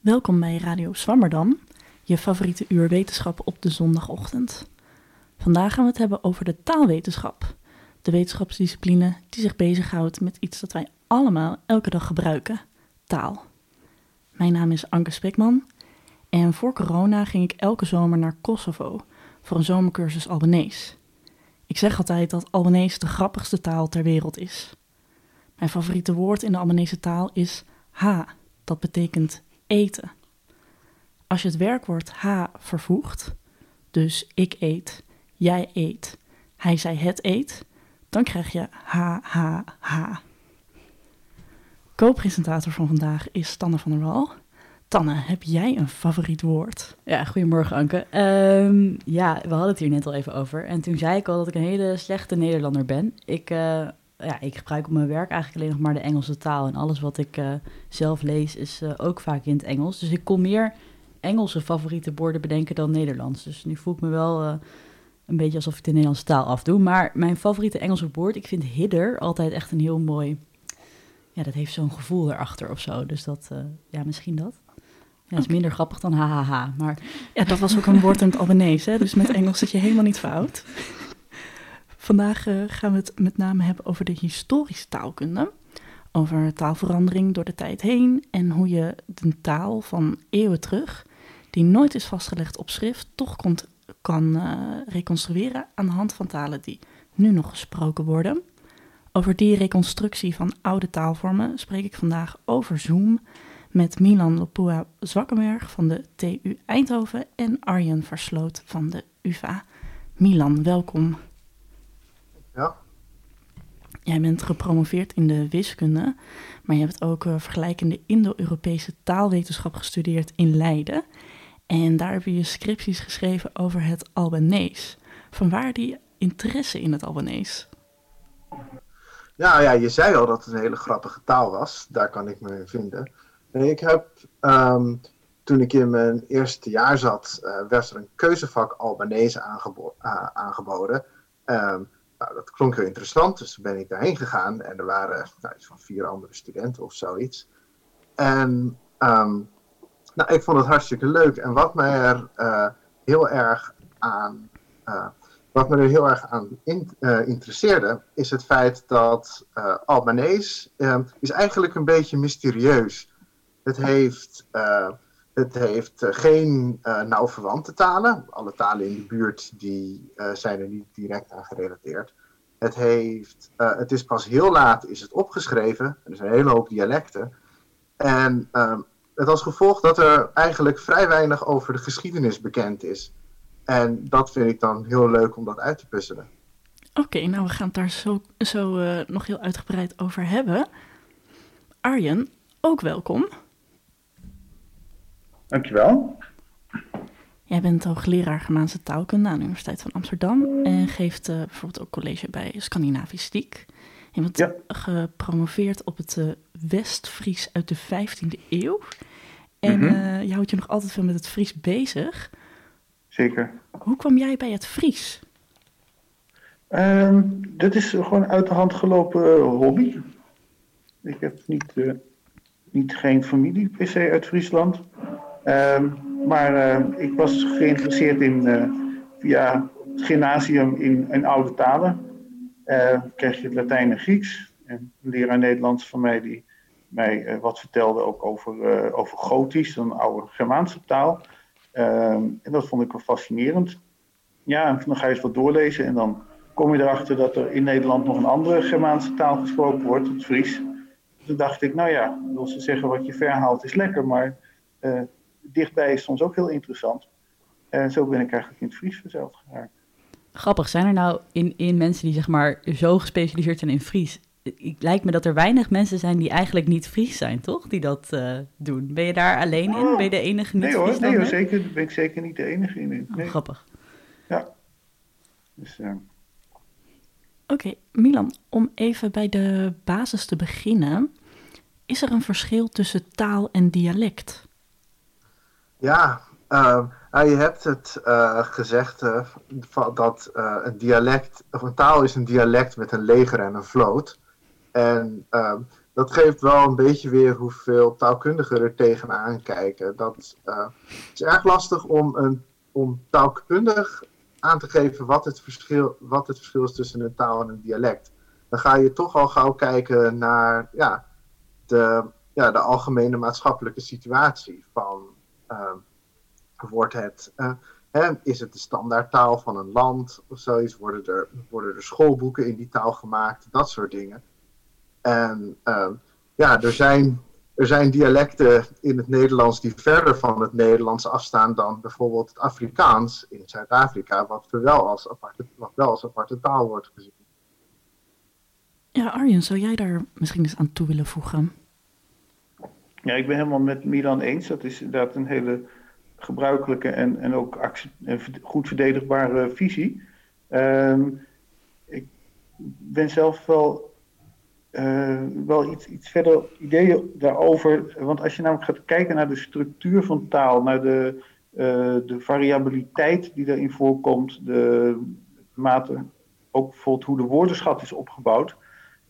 Welkom bij Radio Swammerdam, je favoriete uur wetenschap op de zondagochtend. Vandaag gaan we het hebben over de taalwetenschap. De wetenschapsdiscipline die zich bezighoudt met iets dat wij allemaal elke dag gebruiken: taal. Mijn naam is Anke Spekman en voor corona ging ik elke zomer naar Kosovo voor een zomercursus Albanese. Ik zeg altijd dat Albanese de grappigste taal ter wereld is. Mijn favoriete woord in de Albanese taal is ha, dat betekent eten. Als je het werkwoord ha vervoegt, dus ik eet, jij eet, hij zij het eet, dan krijg je ha. Co-presentator van vandaag is Tanne van der Wal. Tanne, heb jij een favoriet woord? Ja, goedemorgen Anke. Ehm, ja, we hadden het hier net al even over. En toen zei ik al dat ik een hele slechte Nederlander ben. Ik, eh, ja, ik gebruik op mijn werk eigenlijk alleen nog maar de Engelse taal. En alles wat ik eh, zelf lees is eh, ook vaak in het Engels. Dus ik kon meer Engelse favoriete woorden bedenken dan Nederlands. Dus nu voel ik me wel een beetje alsof ik de Nederlandse taal afdoe. Maar mijn favoriete Engelse woord, ik vind hidder altijd echt een heel mooi... Ja, dat heeft zo'n gevoel erachter of zo. Dus dat, ja, misschien dat. Ja, dat is minder grappig dan hahaha. Maar... Ja, dat was ook een woord in het Albanese, hè? dus met Engels zit je helemaal niet fout. Vandaag uh, gaan we het met name hebben over de historische taalkunde. Over taalverandering door de tijd heen en hoe je de taal van eeuwen terug, die nooit is vastgelegd op schrift, toch kan uh, reconstrueren aan de hand van talen die nu nog gesproken worden. Over die reconstructie van oude taalvormen spreek ik vandaag over Zoom met Milan Lopua Zwakkenberg van de TU Eindhoven en Arjen Versloot van de UvA. Milan, welkom. Ja. Jij bent gepromoveerd in de wiskunde, maar je hebt ook uh, vergelijkende Indo-Europese taalwetenschap gestudeerd in Leiden. En daar heb je scripties geschreven over het Albanees. Vanwaar die interesse in het Albanees? Nou ja, je zei al dat het een hele grappige taal was. Daar kan ik me in vinden. Ik heb, um, toen ik in mijn eerste jaar zat, uh, werd er een keuzevak Albanese aangebo uh, aangeboden. Um, nou, dat klonk heel interessant, dus ben ik daarheen gegaan. En er waren nou, iets van vier andere studenten of zoiets. En um, nou, ik vond het hartstikke leuk. En wat mij er uh, heel erg aan wat me er heel erg aan uh, interesseerde, is het feit dat uh, Albanese uh, is eigenlijk een beetje mysterieus het heeft, het heeft uh, geen uh, nauw verwante talen. Alle talen in de buurt die, zijn er niet direct aan gerelateerd. Het, heeft, het is pas heel laat is het opgeschreven. Er zijn een hele hoop dialecten. En het als gevolg dat er eigenlijk vrij weinig over de geschiedenis bekend is. En dat vind ik dan heel leuk om dat uit te puzzelen. Oké, nou we gaan het daar zo, zo nog heel uitgebreid over hebben. Arjen, ook welkom. Dankjewel. Jij bent hoogleraar Germaanse taalkunde aan de Universiteit van Amsterdam en geeft uh, bijvoorbeeld ook college bij Scandinavistiek. Je bent ja. gepromoveerd op het uh, West-Fries uit de 15e eeuw. En mm -hmm. uh, je houdt je nog altijd veel met het Fries bezig. Zeker. Hoe kwam jij bij het Fries? Um, dit is gewoon uit de hand gelopen hobby. Ik heb niet, niet geen familie per se uit Friesland. Um, maar uh, ik was geïnteresseerd in, uh, via het gymnasium in, oude talen. Uh, kreeg je het Latijn en Grieks. En een leraar Nederlands van mij die mij wat vertelde ook over, over Gotisch, een oude Germaanse taal. Um, en dat vond ik wel fascinerend. Ja, en dan ga je eens wat doorlezen en dan kom je erachter dat er in Nederland nog een andere Germaanse taal gesproken wordt, het Fries. Toen dacht ik, nou ja, wil ze zeggen wat je verhaalt is lekker, maar dichtbij is soms ook heel interessant. En zo ben ik eigenlijk in het Fries verzeld geraakt. Grappig, zijn er nou in, in mensen die zeg maar zo gespecialiseerd zijn in Fries? Het lijkt me dat er weinig mensen zijn die eigenlijk niet Fries zijn, toch? Die dat uh, doen. Ben je daar alleen in? Ben je de enige niet Nee hoor, nee, hoor zeker, ben ik zeker niet de enige in. Nee. Oh, grappig. Ja. Dus, uh... Oké, okay, Milan, om even bij de basis te beginnen. Is er een verschil tussen taal en dialect? Ja, uh, nou, je hebt het uh, gezegd uh, dat een dialect, of een taal is een dialect met een leger en een vloot. En dat geeft wel een beetje weer hoeveel taalkundigen er tegenaan kijken. Dat, is erg lastig om, een, om taalkundig aan te geven wat het, verschil, wat het verschil is tussen een taal en een dialect. Dan ga je toch al gauw kijken naar ja, de, ja, de algemene maatschappelijke situatie. Van, wordt het, uh, hè, is het de standaardtaal van een land of zoiets? Worden er, worden er schoolboeken in die taal gemaakt? Dat soort dingen. En uh, ja, er zijn, er zijn dialecten in het Nederlands die verder van het Nederlands afstaan dan bijvoorbeeld het Afrikaans in Zuid-Afrika, wat, wel als aparte, wat wel als aparte taal wordt gezien. Ja, Arjen, zou jij daar misschien eens aan toe willen voegen? Ja, ik ben helemaal met Milan eens. Dat is inderdaad een hele gebruikelijke en, en ook goed verdedigbare visie. Um, ik ben zelf wel, uh, wel iets, iets verder ideeën daarover. Want als je namelijk gaat kijken naar de structuur van taal, naar de, uh, de variabiliteit die daarin voorkomt, de mate, ook bijvoorbeeld hoe de woordenschat is opgebouwd,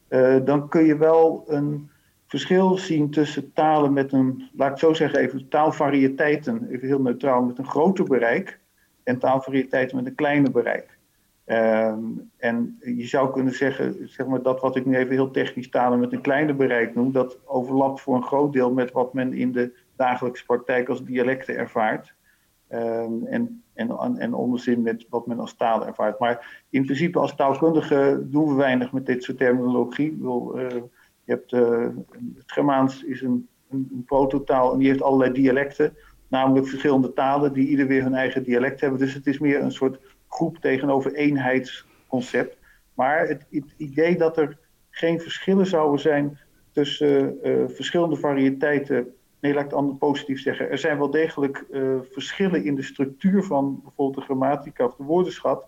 uh, dan kun je wel een verschil zien tussen talen met een, laat ik zo zeggen, even taalvarieteiten, even heel neutraal, met een groter bereik en taalvarieteiten met een kleiner bereik. Um, en je zou kunnen zeggen, zeg maar, dat wat ik nu even heel technisch talen met een kleiner bereik noem, dat overlapt voor een groot deel met wat men in de dagelijkse praktijk als dialecten ervaart. Um, en, en, en onderzin met wat men als taal ervaart. Maar in principe als taalkundige doen we weinig met dit soort terminologie. Wil, je hebt, uh, het Germaans is een, een, een prototaal en die heeft allerlei dialecten. Namelijk verschillende talen die ieder weer hun eigen dialect hebben. Dus het is meer een soort groep tegenover eenheidsconcept. Maar het, idee dat er geen verschillen zouden zijn tussen uh, verschillende variëteiten. Nee, laat ik het anders positief zeggen. Er zijn wel degelijk verschillen in de structuur van bijvoorbeeld de grammatica of de woordenschat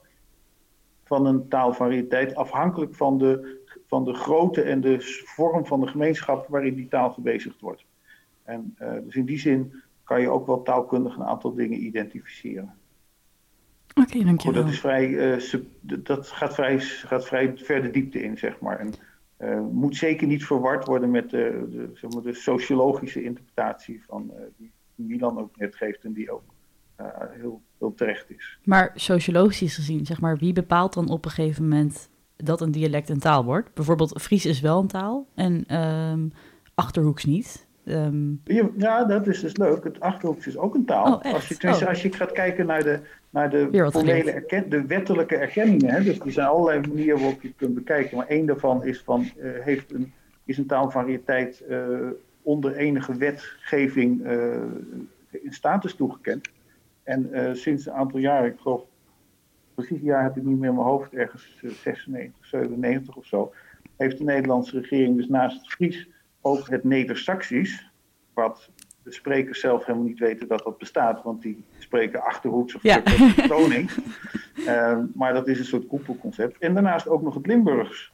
van een taalvariëteit, afhankelijk van de, van de grootte en de vorm van de gemeenschap waarin die taal gebezigd wordt. En uh, dus in die zin kan je ook wel taalkundig een aantal dingen identificeren. Oké, okay, dankjewel. Goed, dat, is vrij, uh, sub, dat gaat vrij, gaat vrij ver de diepte in, zeg maar. En uh, moet zeker niet verward worden met de, de, zeg maar, de sociologische interpretatie van, die Milan ook net geeft en die ook heel, heel terecht is. Maar sociologisch gezien, zeg maar, wie bepaalt dan op een gegeven moment dat een dialect een taal wordt? Bijvoorbeeld Fries is wel een taal en um, Achterhoeks niet. Um... Ja, dat is dus leuk. Het Achterhoeks is ook een taal. Oh, als, je, oh. als je gaat kijken naar de, naar de formele erken, de wettelijke erkenningen. Hè, dus er zijn allerlei manieren waarop je het kunt bekijken. Maar één daarvan is, van, uh, heeft een, is een taalvariëteit uh, onder enige wetgeving uh, in status toegekend. En sinds een aantal jaren, ik geloof, precies jaar heb ik niet meer in mijn hoofd, ergens 96, 97 of zo, heeft de Nederlandse regering dus naast het Fries ook het Neder-Saxisch, wat de sprekers zelf helemaal niet weten dat dat bestaat, want die spreken achterhoeks of ja. toning. uh, maar dat is een soort koepelconcept. En daarnaast ook nog het Limburgs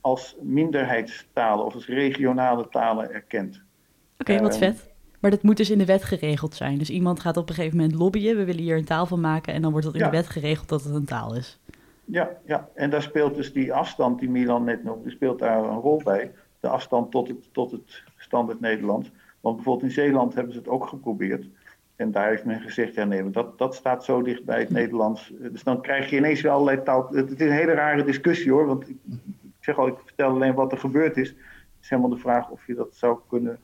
als minderheidstalen of als regionale talen erkend. Oké, okay, wat uh, vet. Maar dat moet dus in de wet geregeld zijn. Dus iemand gaat op een gegeven moment lobbyen, we willen hier een taal van maken en dan wordt dat in ja. de wet geregeld dat het een taal is. Ja, ja, en daar speelt dus die afstand die Milan net noemde, speelt daar een rol bij. De afstand tot het, tot het standaard Nederlands. Want bijvoorbeeld in Zeeland hebben ze het ook geprobeerd. En daar heeft men gezegd, ja nee, dat, dat staat zo dicht bij het Nederlands. Dus dan krijg je ineens weer allerlei taal... Het is een hele rare discussie hoor, want ik, ik zeg al, ik vertel alleen wat er gebeurd is. Het is helemaal de vraag of je dat zou kunnen...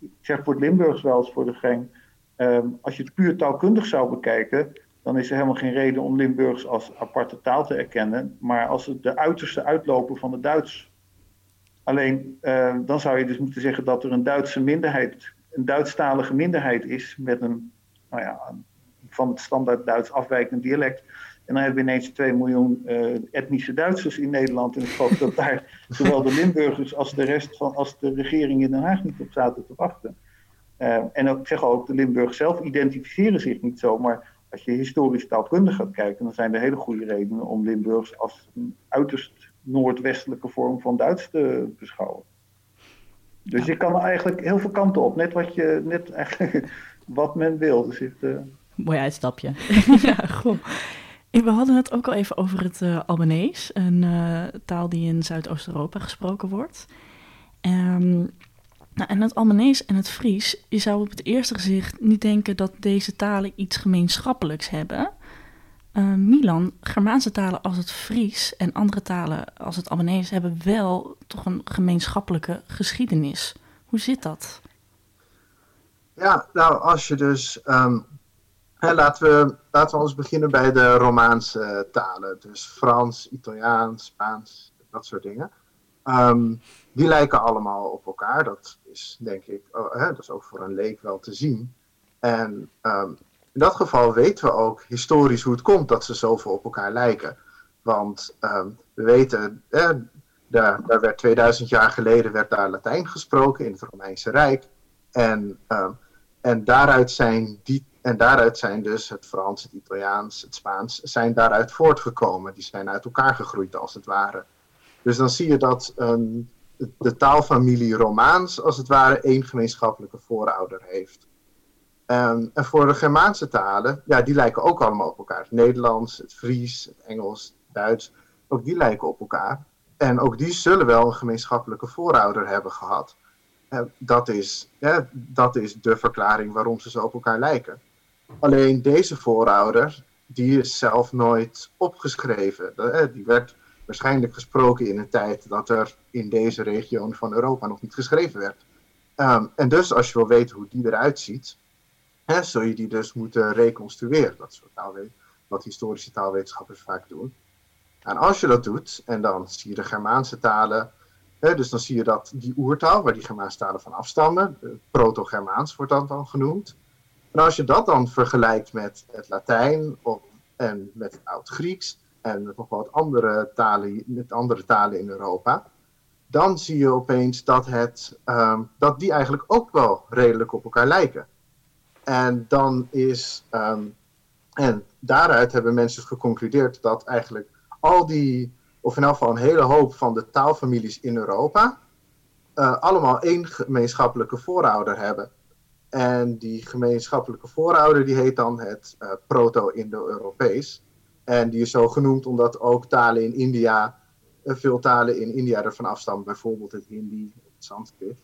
Ik zeg voor het Limburgs wel eens voor de geng... Um, als je het puur taalkundig zou bekijken... dan is er helemaal geen reden om Limburgs als aparte taal te erkennen. Maar als het de uiterste uitloper van het Duits Alleen uh, dan zou je dus moeten zeggen dat er een Duitse minderheid, een Duitsstalige minderheid is met een, nou ja, van het standaard Duits afwijkend dialect. En dan hebben we ineens 2 miljoen uh, etnische Duitsers in Nederland. En ik geloof dat daar zowel de Limburgers als de rest van, als de regering in Den Haag niet op zaten te wachten. Uh, en ook, ik zeg ook, de Limburgers zelf identificeren zich niet zo. Maar als je historisch taalkundig gaat kijken, dan zijn er hele goede redenen om Limburgs als een uiterst noordwestelijke vorm van Duits te beschouwen. Dus je kan eigenlijk heel veel kanten op. Net wat, je, net eigenlijk wat men wil. Dus het, uh... Mooi uitstapje. ja, goed. We hadden het ook al even over het uh, Albanees, een uh, taal die in Zuidoost-Europa gesproken wordt. Ehm, nou, en het Albanees en het Fries, je zou op het eerste gezicht niet denken dat deze talen iets gemeenschappelijks hebben. Uh, Milan, Germaanse talen als het Fries en andere talen als het Albanees hebben wel toch een gemeenschappelijke geschiedenis. Hoe zit dat? Ja, nou, als je dus. Um, hè, laten, we, laten we eens beginnen bij de Romaanse talen. Dus Frans, Italiaans, Spaans, dat soort dingen. Um, die lijken allemaal op elkaar. Dat is denk ik, oh, hè, dat is ook voor een leek wel te zien. En um, in dat geval weten we ook historisch hoe het komt dat ze zoveel op elkaar lijken. Want um, we weten, eh, daar, daar, werd 2000 jaar geleden werd daar Latijn gesproken in het Romeinse Rijk. En, en, daaruit zijn die, en daaruit zijn dus het Frans, het Italiaans, het Spaans, zijn daaruit voortgekomen. Die zijn uit elkaar gegroeid als het ware. Dus dan zie je dat um, de taalfamilie Romaans als het ware één gemeenschappelijke voorouder heeft. Um, en voor de Germaanse talen, ja, die lijken ook allemaal op elkaar. Het Nederlands, het Fries, het Engels, het Duits, ook die lijken op elkaar. En ook die zullen wel een gemeenschappelijke voorouder hebben gehad. Uh, dat, is, dat is de verklaring waarom ze zo op elkaar lijken. Alleen deze voorouder, die is zelf nooit opgeschreven. Uh, die werd waarschijnlijk gesproken in een tijd dat er in deze regio van Europa nog niet geschreven werd. Um, en dus als je wil weten hoe die eruit ziet, hè, zul je die dus moeten reconstrueren. Dat is wat historische taalwetenschappers vaak doen. En als je dat doet, en dan zie je de Germaanse talen, hè, dus dan zie je dat die oertaal, waar die Germaanse talen van afstammen, proto-Germaans wordt dat dan genoemd. En als je dat dan vergelijkt met het Latijn of, en met het Oud-Grieks en met nog wat andere talen, met andere talen in Europa, dan zie je opeens dat, het, um, dat die eigenlijk ook wel redelijk op elkaar lijken. En dan is, um, en daaruit hebben mensen geconcludeerd dat eigenlijk al die, of in elk geval een hele hoop van de taalfamilies in Europa, uh, allemaal één gemeenschappelijke voorouder hebben. En die gemeenschappelijke voorouder die heet dan het uh, Proto-Indo-Europees. En die is zo genoemd omdat ook talen in India, uh, veel talen in India ervan afstammen, bijvoorbeeld het Hindi het Sanskrit.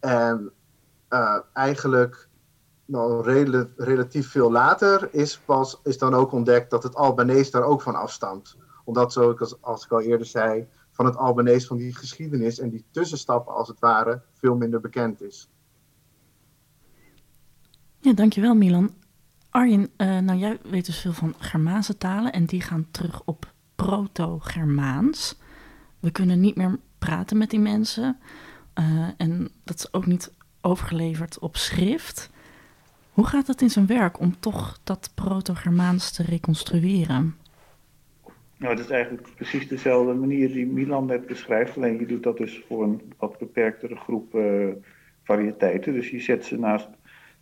En eigenlijk nou, rel relatief veel later is, pas, is dan ook ontdekt dat het Albanees daar ook van afstamt. Omdat, zoals als ik al eerder zei, van het Albanees van die geschiedenis en die tussenstappen als het ware veel minder bekend is. Ja, dankjewel Milan. Arjen, uh, nou jij weet dus veel van Germaanse talen en die gaan terug op Proto-Germaans. We kunnen niet meer praten met die mensen uh, en dat is ook niet overgeleverd op schrift. Hoe gaat het in zijn werk om toch dat proto-Germaans te reconstrueren? Nou, het is eigenlijk precies dezelfde manier die Milan net beschrijft. Alleen je doet dat dus voor een wat beperktere groep uh, variëteiten. Dus je zet ze naast.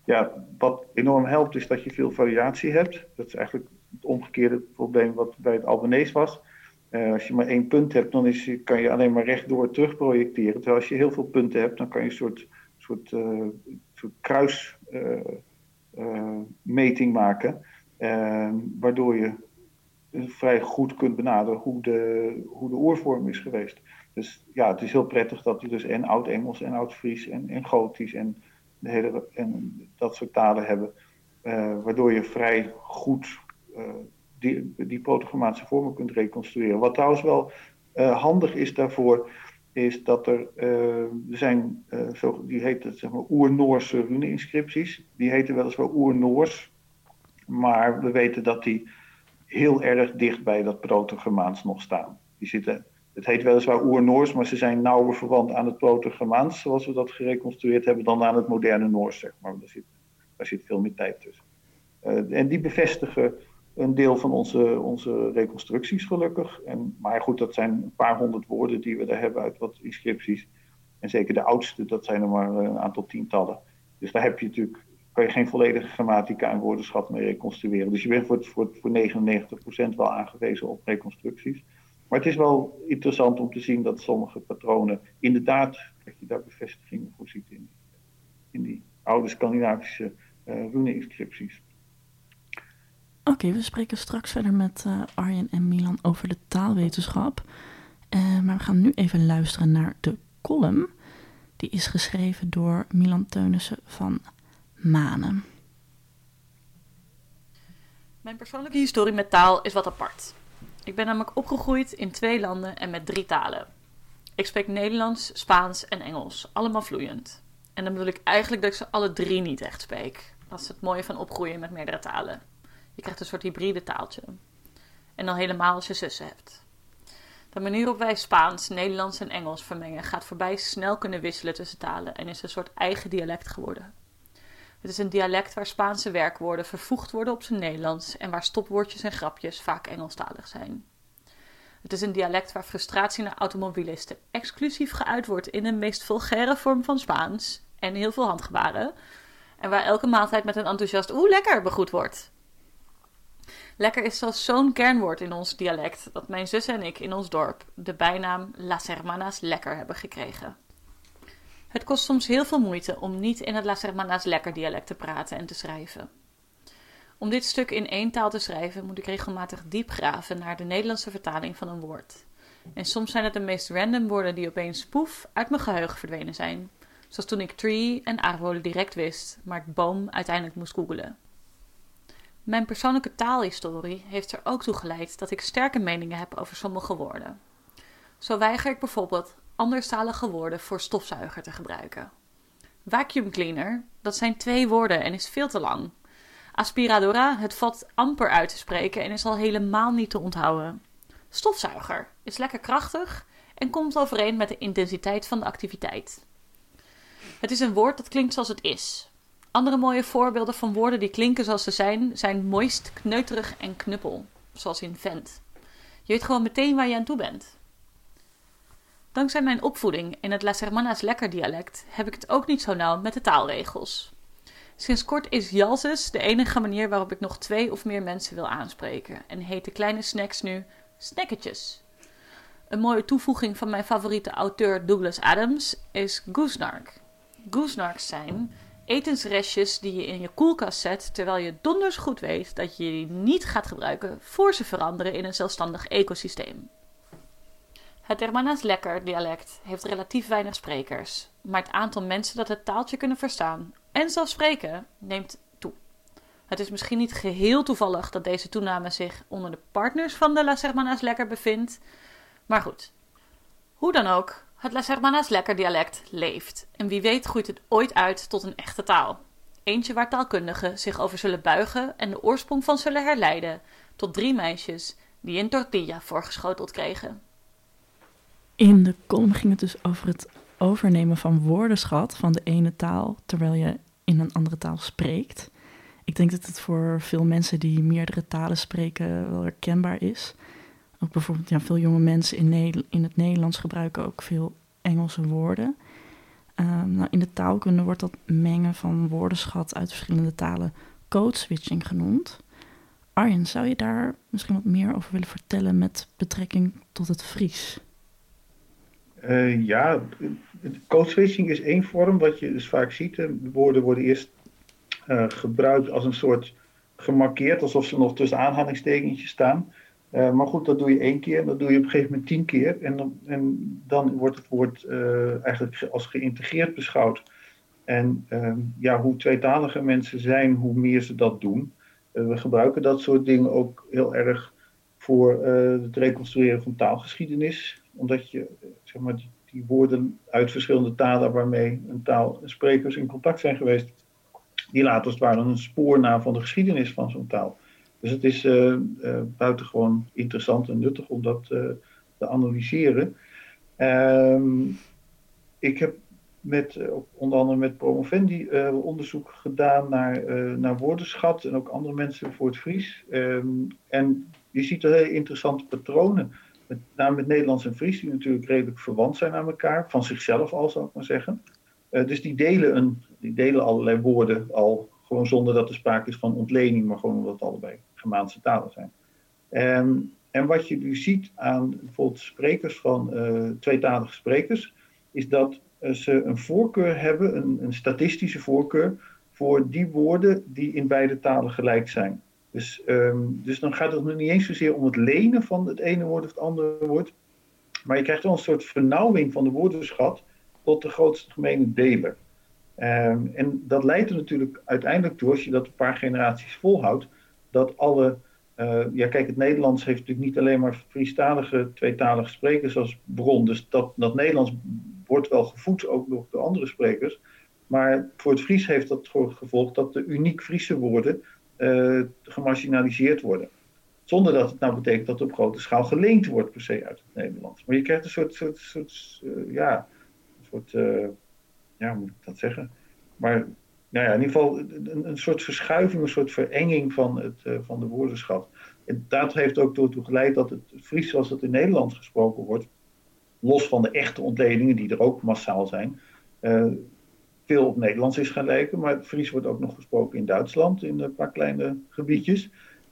Ja, wat enorm helpt is dat je veel variatie hebt. Dat is eigenlijk het omgekeerde probleem wat bij het Albanese was. Uh, als je maar één punt hebt, dan is, kan je alleen maar rechtdoor terugprojecteren. Terwijl als je heel veel punten hebt, dan kan je een soort, soort, uh, soort kruis uh, meting maken. Waardoor je vrij goed kunt benaderen hoe de, hoe de oorvorm is geweest. Dus ja, het is heel prettig dat je dus en Oud-Engels en Oud-Fries en, en Gotisch en, en dat soort talen hebben. Uh, waardoor je vrij goed die, die proto-Germaanse vormen kunt reconstrueren. Wat trouwens wel handig is daarvoor, is dat er, zijn, zo, die heten zeg maar oer-Noorse rune-inscripties. Die heten weliswaar oer-Noors, maar we weten dat die heel erg dicht bij dat proto-Germaans nog staan. Die zitten, het heet weliswaar oer-Noors, maar ze zijn nauwer verwant aan het proto-Germaans, zoals we dat gereconstrueerd hebben, dan aan het moderne Noors, zeg maar. Daar zit, daar zit veel meer tijd tussen. Uh, en die bevestigen een deel van onze, onze reconstructies gelukkig. En, maar goed, dat zijn een paar honderd woorden die we daar hebben uit wat inscripties. En zeker de oudste, dat zijn er maar een aantal tientallen. Dus daar heb je natuurlijk, kan je geen volledige grammatica en woordenschat mee reconstrueren. Dus je bent voor, voor, voor 99% wel aangewezen op reconstructies. Maar het is wel interessant om te zien dat sommige patronen inderdaad, dat je daar bevestigingen voor ziet in, in die oude Scandinavische uh, rune-inscripties. Oké, okay, we spreken straks verder met uh, Arjen en Milan over de taalwetenschap. Uh, maar we gaan nu even luisteren naar de column. Die is geschreven door Milan Teunissen van Manen. Mijn persoonlijke historie met taal is wat apart. Ik ben namelijk opgegroeid in twee landen en met drie talen. Ik spreek Nederlands, Spaans en Engels, allemaal vloeiend. En dan bedoel ik eigenlijk dat ik ze alle drie niet echt spreek. Dat is het mooie van opgroeien met meerdere talen. Je krijgt een soort hybride taaltje. En dan helemaal als je zussen hebt. De manier waarop wij Spaans, Nederlands en Engels vermengen gaat voorbij snel kunnen wisselen tussen talen en is een soort eigen dialect geworden. Het is een dialect waar Spaanse werkwoorden vervoegd worden op zijn Nederlands en waar stopwoordjes en grapjes vaak Engelstalig zijn. Het is een dialect waar frustratie naar automobilisten exclusief geuit wordt in de meest vulgaire vorm van Spaans en heel veel handgebaren. En waar elke maaltijd met een enthousiast oeh lekker begroet wordt. Lekker is zelfs zo'n kernwoord in ons dialect dat mijn zus en ik in ons dorp de bijnaam Las Hermanas Lekker hebben gekregen. Het kost soms heel veel moeite om niet in het Las Hermanas Lekker dialect te praten en te schrijven. Om dit stuk in één taal te schrijven moet ik regelmatig diep graven naar de Nederlandse vertaling van een woord. En soms zijn het de meest random woorden die opeens poef uit mijn geheugen verdwenen zijn. Zoals toen ik tree en aardwoorden direct wist, maar ik boom uiteindelijk moest googelen. Mijn persoonlijke taalhistorie heeft er ook toe geleid dat ik sterke meningen heb over sommige woorden. Zo weiger ik bijvoorbeeld anderstalige woorden voor stofzuiger te gebruiken. Vacuum cleaner, dat zijn twee woorden en is veel te lang. Aspiradora, het valt amper uit te spreken en is al helemaal niet te onthouden. Stofzuiger is lekker krachtig en komt overeen met de intensiteit van de activiteit. Het is een woord dat klinkt zoals het is. Andere mooie voorbeelden van woorden die klinken zoals ze zijn, zijn moist, kneuterig en knuppel, zoals in vent. Je weet gewoon meteen waar je aan toe bent. Dankzij mijn opvoeding in het Las Hermanas Lekker dialect heb ik het ook niet zo nauw met de taalregels. Sinds kort is Jalses de enige manier waarop ik nog twee of meer mensen wil aanspreken en heet de kleine snacks nu snacketjes. Een mooie toevoeging van mijn favoriete auteur Douglas Adams is goosenark. Goosenarks zijn etensrestjes die je in je koelkast zet terwijl je donders goed weet dat je die niet gaat gebruiken voor ze veranderen in een zelfstandig ecosysteem. Het Hermanas Lekker dialect heeft relatief weinig sprekers, maar het aantal mensen dat het taaltje kunnen verstaan en zelfs spreken neemt toe. Het is misschien niet geheel toevallig dat deze toename zich onder de partners van de Las Hermanas Lekker bevindt, maar goed. Hoe dan ook, het Las Hermanas Lekker dialect leeft en wie weet groeit het ooit uit tot een echte taal. Eentje waar taalkundigen zich over zullen buigen en de oorsprong van zullen herleiden tot drie meisjes die een tortilla voorgeschoteld kregen. In de column ging het dus over het overnemen van woordenschat van de ene taal terwijl je in een andere taal spreekt. Ik denk dat het voor veel mensen die meerdere talen spreken wel herkenbaar is. Ook bijvoorbeeld ja, veel jonge mensen in, in het Nederlands gebruiken ook veel Engelse woorden. Ehm, nou, in de taalkunde wordt dat mengen van woordenschat uit verschillende talen code switching genoemd. Arjen, zou je daar misschien wat meer over willen vertellen met betrekking tot het Fries? Uh, ja, code switching is één vorm wat je dus vaak ziet. De woorden worden eerst uh, gebruikt als een soort gemarkeerd, alsof ze nog tussen aanhalingstekentjes staan. Maar goed, dat doe je één keer dat doe je op een gegeven moment tien keer. En dan, en dan wordt het woord eigenlijk als geïntegreerd beschouwd. En ehm, ja, hoe tweetalige mensen zijn, hoe meer ze dat doen. we gebruiken dat soort dingen ook heel erg voor het reconstrueren van taalgeschiedenis omdat je maar, die, woorden uit verschillende talen waarmee een taal sprekers in contact zijn geweest, die laten als het ware een spoor na van de geschiedenis van zo'n taal. Dus het is uh, uh, buitengewoon interessant en nuttig om dat uh, te analyseren. Ehm, ik heb met, onder andere met Promovendi onderzoek gedaan naar, naar woordenschat en ook andere mensen voor het Fries. Um, en je ziet er hele interessante patronen met name met Nederlands en Fries, die natuurlijk redelijk verwant zijn aan elkaar, van zichzelf al zou ik maar zeggen. Uh, dus die delen, een, die delen allerlei woorden al, gewoon zonder dat er sprake is van ontlening, maar gewoon omdat het allebei Germaanse talen zijn. En, wat je nu ziet aan bijvoorbeeld sprekers van uh, tweetalige sprekers, is dat uh, ze een voorkeur hebben, een, een statistische voorkeur, voor die woorden die in beide talen gelijk zijn. Dus, um, dus dan gaat het nog niet eens zozeer om het lenen van het ene woord of het andere woord. Maar je krijgt wel een soort vernauwing van de woordenschat. tot de grootste gemene deler. Ehm, en dat leidt er natuurlijk uiteindelijk toe, als je dat een paar generaties volhoudt, dat alle. eh, ja, kijk, het Nederlands heeft natuurlijk niet alleen maar Friestalige, tweetalige sprekers als bron. Dus dat, dat Nederlands wordt wel gevoed ook nog door andere sprekers. Maar voor het Fries heeft dat gevolg dat de uniek Friese woorden eh, gemarginaliseerd worden. Zonder dat het nou betekent dat op grote schaal geleend wordt per se uit het Nederlands. Maar je krijgt een soort, soort, soort eh, ja, een soort, eh, ja, moet ik dat zeggen? Maar nou ja, in ieder geval een, soort verschuiving, een soort verenging van, het, van de woordenschat. En dat heeft ook ertoe geleid dat het Fries zoals het in Nederland gesproken wordt, los van de echte ontledingen die er ook massaal zijn, veel op Nederlands is gaan lijken. Maar het Fries wordt ook nog gesproken in Duitsland, in een paar kleine gebiedjes.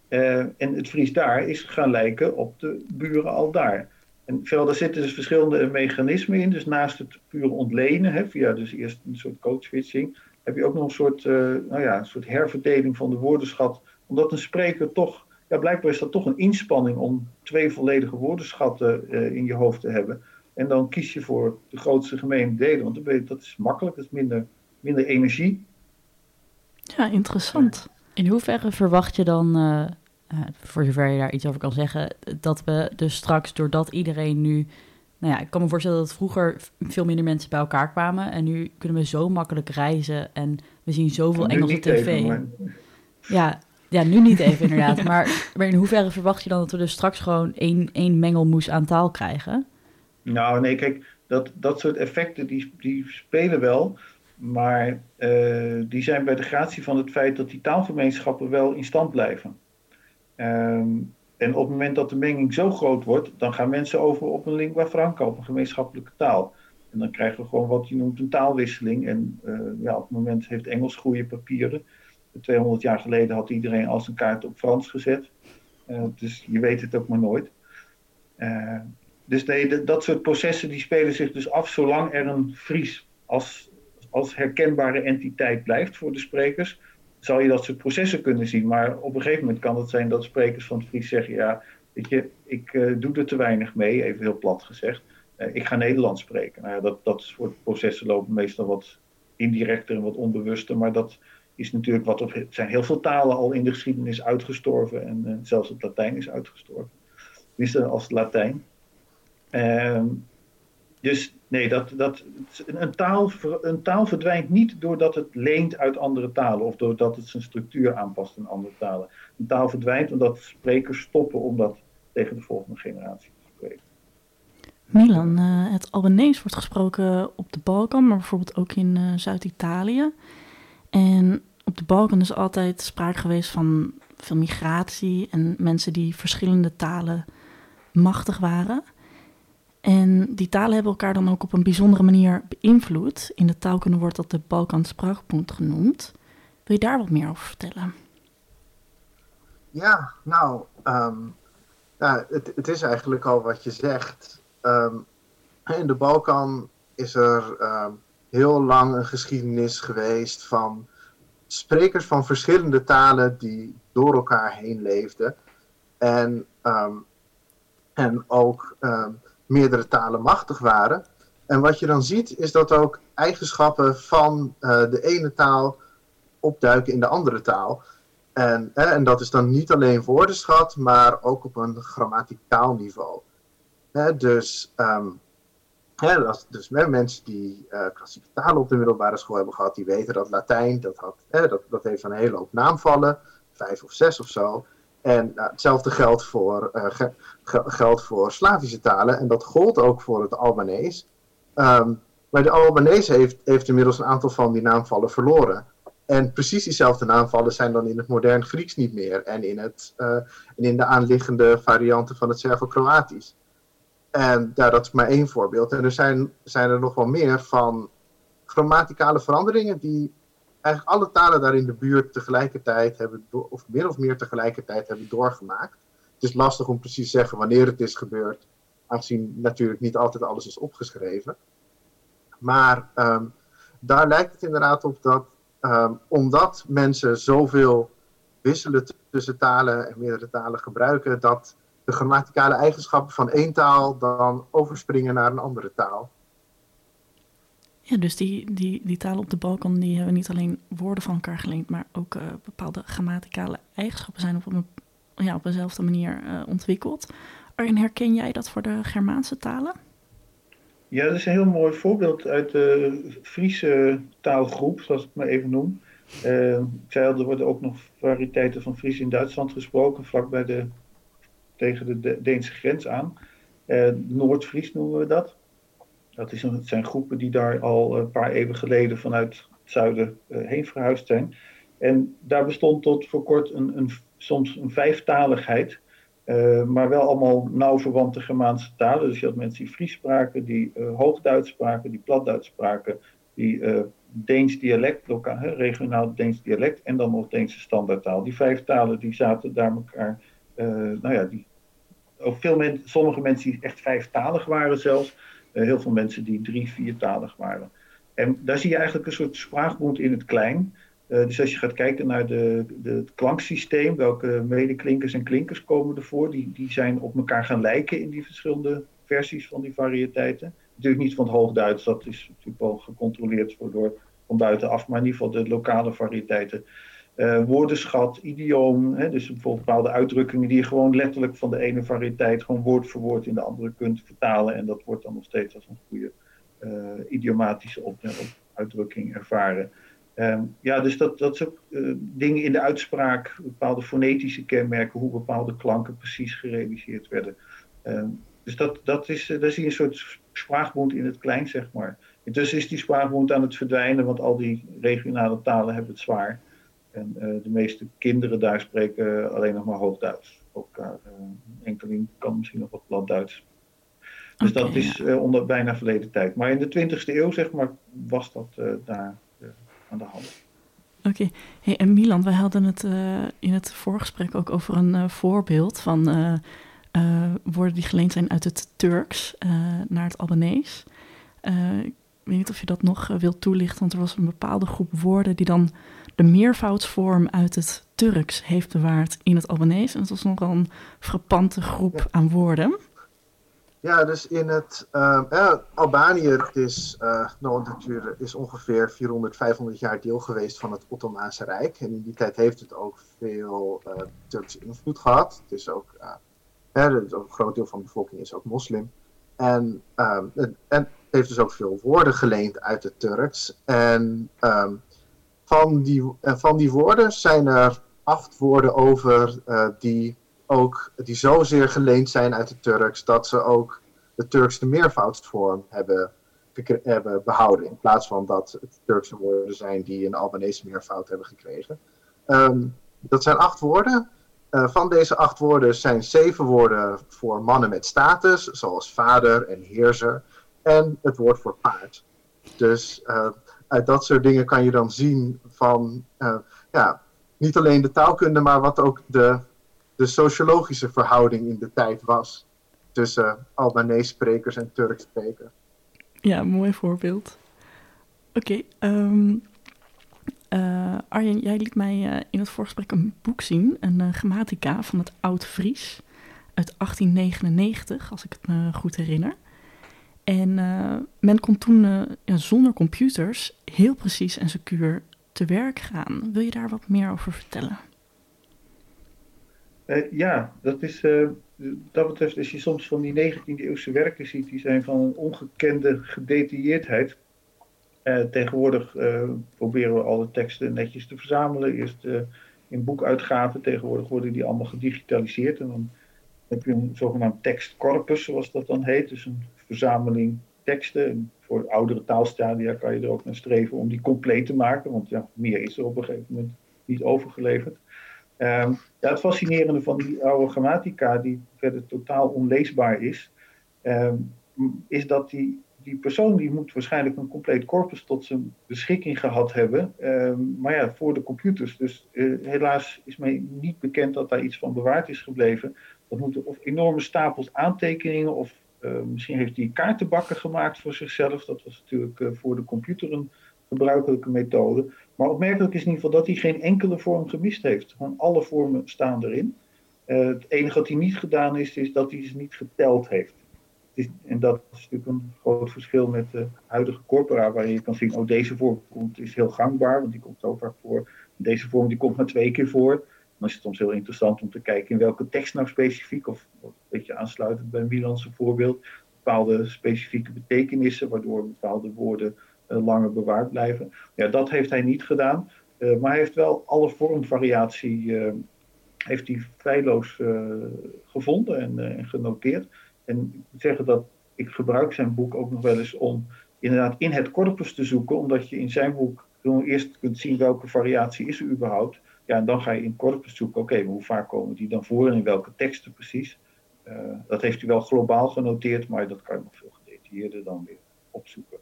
Eh, en het Fries daar is gaan lijken op de buren al daar. En veel, daar zitten dus verschillende mechanismen in. Dus naast het pure ontlenen, hè, via dus eerst een soort code-switching, heb je ook nog een soort, eh, nou ja, een soort herverdeling van de woordenschat. Omdat een spreker toch, ja, blijkbaar is dat toch een inspanning om twee volledige woordenschatten eh, in je hoofd te hebben. En dan kies je voor de grootste gemene delen, want dan ben je- dat is makkelijk, dat is minder, minder energie. Ja, interessant. In hoeverre verwacht je dan, eh, eh, voor zover je daar iets over kan zeggen, dat we dus straks, doordat iedereen nu... Nou ja, ik kan me voorstellen dat vroeger veel minder mensen bij elkaar kwamen. En nu kunnen we zo makkelijk reizen en we zien zoveel Engelse tv. even, maar- Ja, ja, nu niet even inderdaad. Maar, maar in hoeverre verwacht je dan dat we dus straks gewoon één, één mengelmoes aan taal krijgen? Nou, nee, kijk, dat, dat soort effecten die, die spelen wel. Maar eh, die zijn bij de gratie van het feit dat die taalgemeenschappen wel in stand blijven. Ehm, en op het moment dat de menging zo groot wordt, dan gaan mensen over op een lingua franca, op een gemeenschappelijke taal. En dan krijgen we gewoon wat je noemt een taalwisseling. En eh, ja, op het moment heeft Engels goede papieren. 200 jaar geleden had iedereen als een kaart op Frans gezet. Eh, dus je weet het ook maar nooit. Eh, dus nee, dat- soort processen die spelen zich dus af zolang er een Fries als, als herkenbare entiteit blijft voor de sprekers, zal je dat soort processen kunnen zien. Maar op een gegeven moment kan het zijn dat sprekers van het Fries zeggen, ja, weet je, ik eh, doe er te weinig mee, even heel plat gezegd. Eh, ik ga Nederlands spreken. Nou ja, dat, dat soort processen lopen meestal wat indirecter en wat onbewuster, maar dat is natuurlijk wat op, zijn heel veel talen al in de geschiedenis uitgestorven en eh, zelfs het Latijn is uitgestorven. Tenminste als Latijn. Ehm, dus nee, dat, dat, een, taal, een taal verdwijnt niet doordat het leent uit andere talen of doordat het zijn structuur aanpast in andere talen. Een taal verdwijnt omdat sprekers stoppen om dat tegen de volgende generatie te spreken. Milan, eh, het Albanese wordt gesproken op de Balkan, maar bijvoorbeeld ook in eh, Zuid-Italië. En op de Balkan is altijd sprake geweest van veel migratie en mensen die verschillende talen machtig waren. En die talen hebben elkaar dan ook op een bijzondere manier beïnvloed. In de taalkunde wordt dat de Balkan Spraakpunt genoemd. Wil je daar wat meer over vertellen? Ja, nou, ehm, het, het is eigenlijk al wat je zegt. Ehm, in de Balkan is er ehm, heel lang een geschiedenis geweest van sprekers van verschillende talen die door elkaar heen leefden. En, en ook meerdere talen machtig waren. En wat je dan ziet is dat ook eigenschappen van eh, de ene taal opduiken in de andere taal. En, hè, en dat is dan niet alleen woordenschat, maar ook op een grammaticaal niveau. Hè, dus dat- dus mensen die eh, klassieke talen op de middelbare school hebben gehad, die weten dat Latijn, dat, had, dat, dat heeft een hele hoop naamvallen, vijf of zes of zo. En nou, hetzelfde geldt voor, eh, ge- ge- geldt voor Slavische talen en dat gold ook voor het Albanees. Ehm, maar de Albanese heeft, heeft inmiddels een aantal van die naamvallen verloren. En precies diezelfde naamvallen zijn dan in het modern Grieks niet meer. En in, het, eh, en in de aanliggende varianten van het Servo-Kroatisch. En ja, dat is maar één voorbeeld. En er zijn, zijn er nog wel meer van grammaticale veranderingen die eigenlijk alle talen daar in de buurt tegelijkertijd hebben, of min of meer tegelijkertijd hebben doorgemaakt. Het is lastig om precies te zeggen wanneer het is gebeurd, aangezien natuurlijk niet altijd alles is opgeschreven. Maar ehm, daar lijkt het inderdaad op dat Ehm, omdat mensen zoveel wisselen tussen talen en meerdere talen gebruiken, dat de grammaticale eigenschappen van één taal dan overspringen naar een andere taal. Ja, dus die, die, die talen op de Balkan die hebben niet alleen woorden van elkaar geleend, maar ook uh, bepaalde grammaticale eigenschappen zijn op een, ja, op dezelfde manier uh, ontwikkeld. Arjen, herken jij dat voor de Germaanse talen? Ja, dat is een heel mooi voorbeeld uit de Friese taalgroep, zoals ik het maar even noem. Uh, al, er worden ook nog variëteiten van Fries in Duitsland gesproken, vlakbij de, tegen de Deense grens aan. Uh, Noord-Fries noemen we dat. Dat, zijn groepen die daar al een paar eeuwen geleden vanuit het zuiden uh, heen verhuisd zijn. En daar bestond tot voor kort een, een soms een vijftaligheid. Uh, maar wel allemaal nauw verwante Germaanse talen. Dus je had mensen die Fries spraken, die uh, Hoogduits spraken, die Platduits spraken, die Deens dialect, lokaal, regionaal Deens dialect en dan nog Deense standaardtaal. Die vijf talen die zaten daar elkaar, nou ja, die, ook veel mensen, sommige mensen die echt vijftalig waren zelfs, heel veel mensen die drie, viertalig waren. En daar zie je eigenlijk een soort spraakbond in het klein. Uh, dus als je gaat kijken naar de, de, het klanksysteem, welke medeklinkers en klinkers komen ervoor, die, die zijn op elkaar gaan lijken in die verschillende versies van die variëteiten. Natuurlijk niet van het Hoogduits, dat is natuurlijk wel gecontroleerd door van buitenaf, maar in ieder geval de lokale variëteiten. Uh, woordenschat, idioom, hè, dus bijvoorbeeld bepaalde uitdrukkingen die je gewoon letterlijk van de ene variëteit gewoon woord voor woord in de andere kunt vertalen. En dat wordt dan nog steeds als een goede uh, idiomatische op, uitdrukking ervaren. Um, ja, dus dat, dat is ook uh, dingen in de uitspraak, bepaalde fonetische kenmerken, hoe bepaalde klanken precies gerealiseerd werden. Um, dus dat, dat is, uh, daar zie je een soort spraakbond in het klein, zeg maar. Intussen is die spraakbond aan het verdwijnen, want al die regionale talen hebben het zwaar. En uh, de meeste kinderen daar spreken alleen nog maar Hoogduits. Ook enkeling kan misschien nog wat Platduits. Dus okay, dat is onder bijna verleden tijd. Maar in de 20e eeuw, zeg maar, was dat daar aan de hand. Oké, okay. hey, en Milan, wij hadden het uh, in het voorgesprek ook over een uh, voorbeeld van uh, woorden die geleend zijn uit het Turks naar het Albanees. ik weet niet of je dat nog wilt toelichten, want er was een bepaalde groep woorden die dan de meervoudsvorm uit het Turks heeft bewaard in het Albanees. En het was nogal een frappante groep ja. aan woorden. Ja, dus in het uh, eh, Albanië het is, uh, natuurlijk is ongeveer 400, 500 jaar deel geweest van het Ottomaanse Rijk. En in die tijd heeft het ook veel uh, Turkse invloed gehad. Het is ook, hè, een groot deel van de bevolking is ook moslim. En, um, en heeft dus ook veel woorden geleend uit het Turks. En um, van, die, van die woorden zijn er acht woorden over die ook, die zozeer geleend zijn uit het Turks, dat ze ook de Turkse meervoudsvorm hebben, hebben behouden. In plaats van dat het Turkse woorden zijn die een Albanese meervoud hebben gekregen. Um, dat zijn acht woorden. Uh, van deze acht woorden zijn zeven woorden voor mannen met status, zoals vader en heerser. En het woord voor paard. Dus dat soort dingen kan je dan zien van, uh, ja, niet alleen de taalkunde, maar wat ook de de sociologische verhouding in de tijd was tussen Albanese sprekers en Turks sprekers. Ja, mooi voorbeeld. Oké, um, uh, Arjen, jij liet mij uh, in het voorgesprek een boek zien, een grammatica van het Oud-Fries uit 1899, als ik het me goed herinner. En men kon toen ja, zonder computers heel precies en secuur te werk gaan. Wil je daar wat meer over vertellen? Uh, ja, dat is, dat betreft, als je soms van die 19e eeuwse werken ziet, die zijn van een ongekende gedetailleerdheid. Tegenwoordig proberen we alle teksten netjes te verzamelen. Eerst in boekuitgaven, tegenwoordig worden die allemaal gedigitaliseerd. En dan heb je een zogenaamd tekstcorpus, zoals dat dan heet. Dus een verzameling teksten. En voor oudere taalstadia kan je er ook naar streven om die compleet te maken. Want ja, meer is er op een gegeven moment niet overgeleverd. Um, ja, het fascinerende van die oude grammatica, die verder totaal onleesbaar is, um, is dat die, die persoon die moet waarschijnlijk een compleet corpus tot zijn beschikking gehad hebben. Um, maar ja, voor de computers. Dus uh, helaas is mij niet bekend dat daar iets van bewaard is gebleven. Dat moeten of enorme stapels aantekeningen of misschien heeft hij kaartenbakken gemaakt voor zichzelf. Dat was natuurlijk uh, voor de computer een gebruikelijke methode. Maar opmerkelijk is in ieder geval dat hij geen enkele vorm gemist heeft. Gewoon alle vormen staan erin. Uh, het enige wat hij niet gedaan is, is dat hij ze niet geteld heeft. is, en dat is natuurlijk een groot verschil met de huidige corpora, waarin je kan zien, oh deze vorm komt, is heel gangbaar, want die komt zo vaak voor. Deze vorm die komt maar twee keer voor. Dan is het soms heel interessant om te kijken in welke tekst nou specifiek, of een beetje aansluitend bij een Wielandse voorbeeld, bepaalde specifieke betekenissen, waardoor bepaalde woorden uh, langer bewaard blijven. Ja, dat heeft hij niet gedaan, uh, maar hij heeft wel alle vormvariatie uh, heeft hij feilloos gevonden en, en, genoteerd. En ik moet zeggen dat ik gebruik zijn boek ook nog wel eens om inderdaad in het corpus te zoeken, omdat je in zijn boek eerst kunt zien welke variatie is er überhaupt. Ja, en dan ga je in corpus zoeken, oké, okay, hoe vaak komen die dan voor en in welke teksten precies. Uh, dat heeft u wel globaal genoteerd, maar dat kan je nog veel gedetailleerder dan weer opzoeken.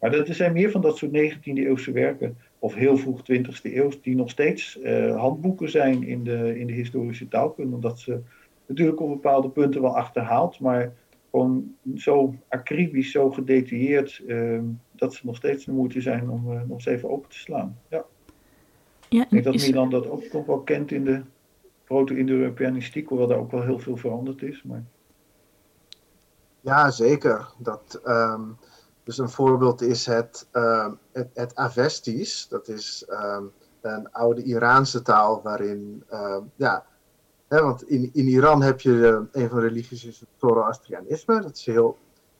Maar er zijn meer van dat soort 19e eeuwse werken, of heel vroeg 20e eeuw, die nog steeds uh, handboeken zijn in de, in de historische taalkunde. Omdat ze natuurlijk op bepaalde punten wel achterhaald, maar gewoon zo acribisch, zo gedetailleerd, uh, dat ze nog steeds de moeite zijn om uh, nog eens even open te slaan. Ja. Ja ik denk dat is... Milan dat ook nog wel kent in de proto-Indo-Europeanistiek, hoewel daar ook wel heel veel veranderd is. Maar... Ja, zeker. Dat, um, dus een voorbeeld is het, um, het, het Avestis. Dat is um, een oude Iraanse taal waarin, ja, hè, want in, in Iran heb je uh, een van de religies is het Zoroastrianisme. Dat is, heel,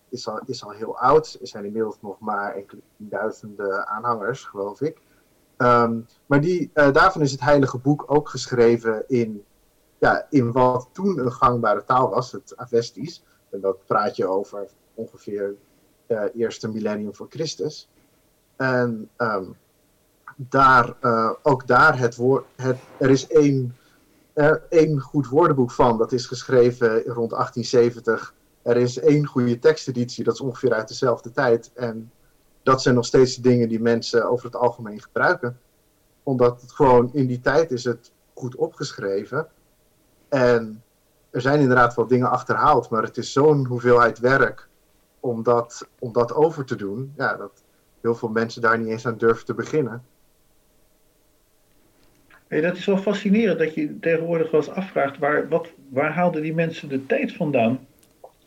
is, al, is al heel oud. Er zijn inmiddels nog maar enkele duizenden aanhangers, geloof ik. Um, maar die, uh, daarvan is het Heilige Boek ook geschreven in, ja, in wat toen een gangbare taal was, het Avestis. En dat praat je over ongeveer uh, eerste millennium voor Christus. En um, daar, uh, ook daar het woord, het, er is één, één goed woordenboek van, dat is geschreven rond 1870. Er is één goede teksteditie, dat is ongeveer uit dezelfde tijd. En dat zijn nog steeds de dingen die mensen over het algemeen gebruiken. Omdat het gewoon in die tijd is het goed opgeschreven. En er zijn inderdaad wel dingen achterhaald, maar het is zo'n hoeveelheid werk om dat, om dat over te doen. Ja, dat heel veel mensen daar niet eens aan durven te beginnen. Hey, dat is wel fascinerend dat je tegenwoordig wel eens afvraagt waar, wat, waar haalden die mensen de tijd vandaan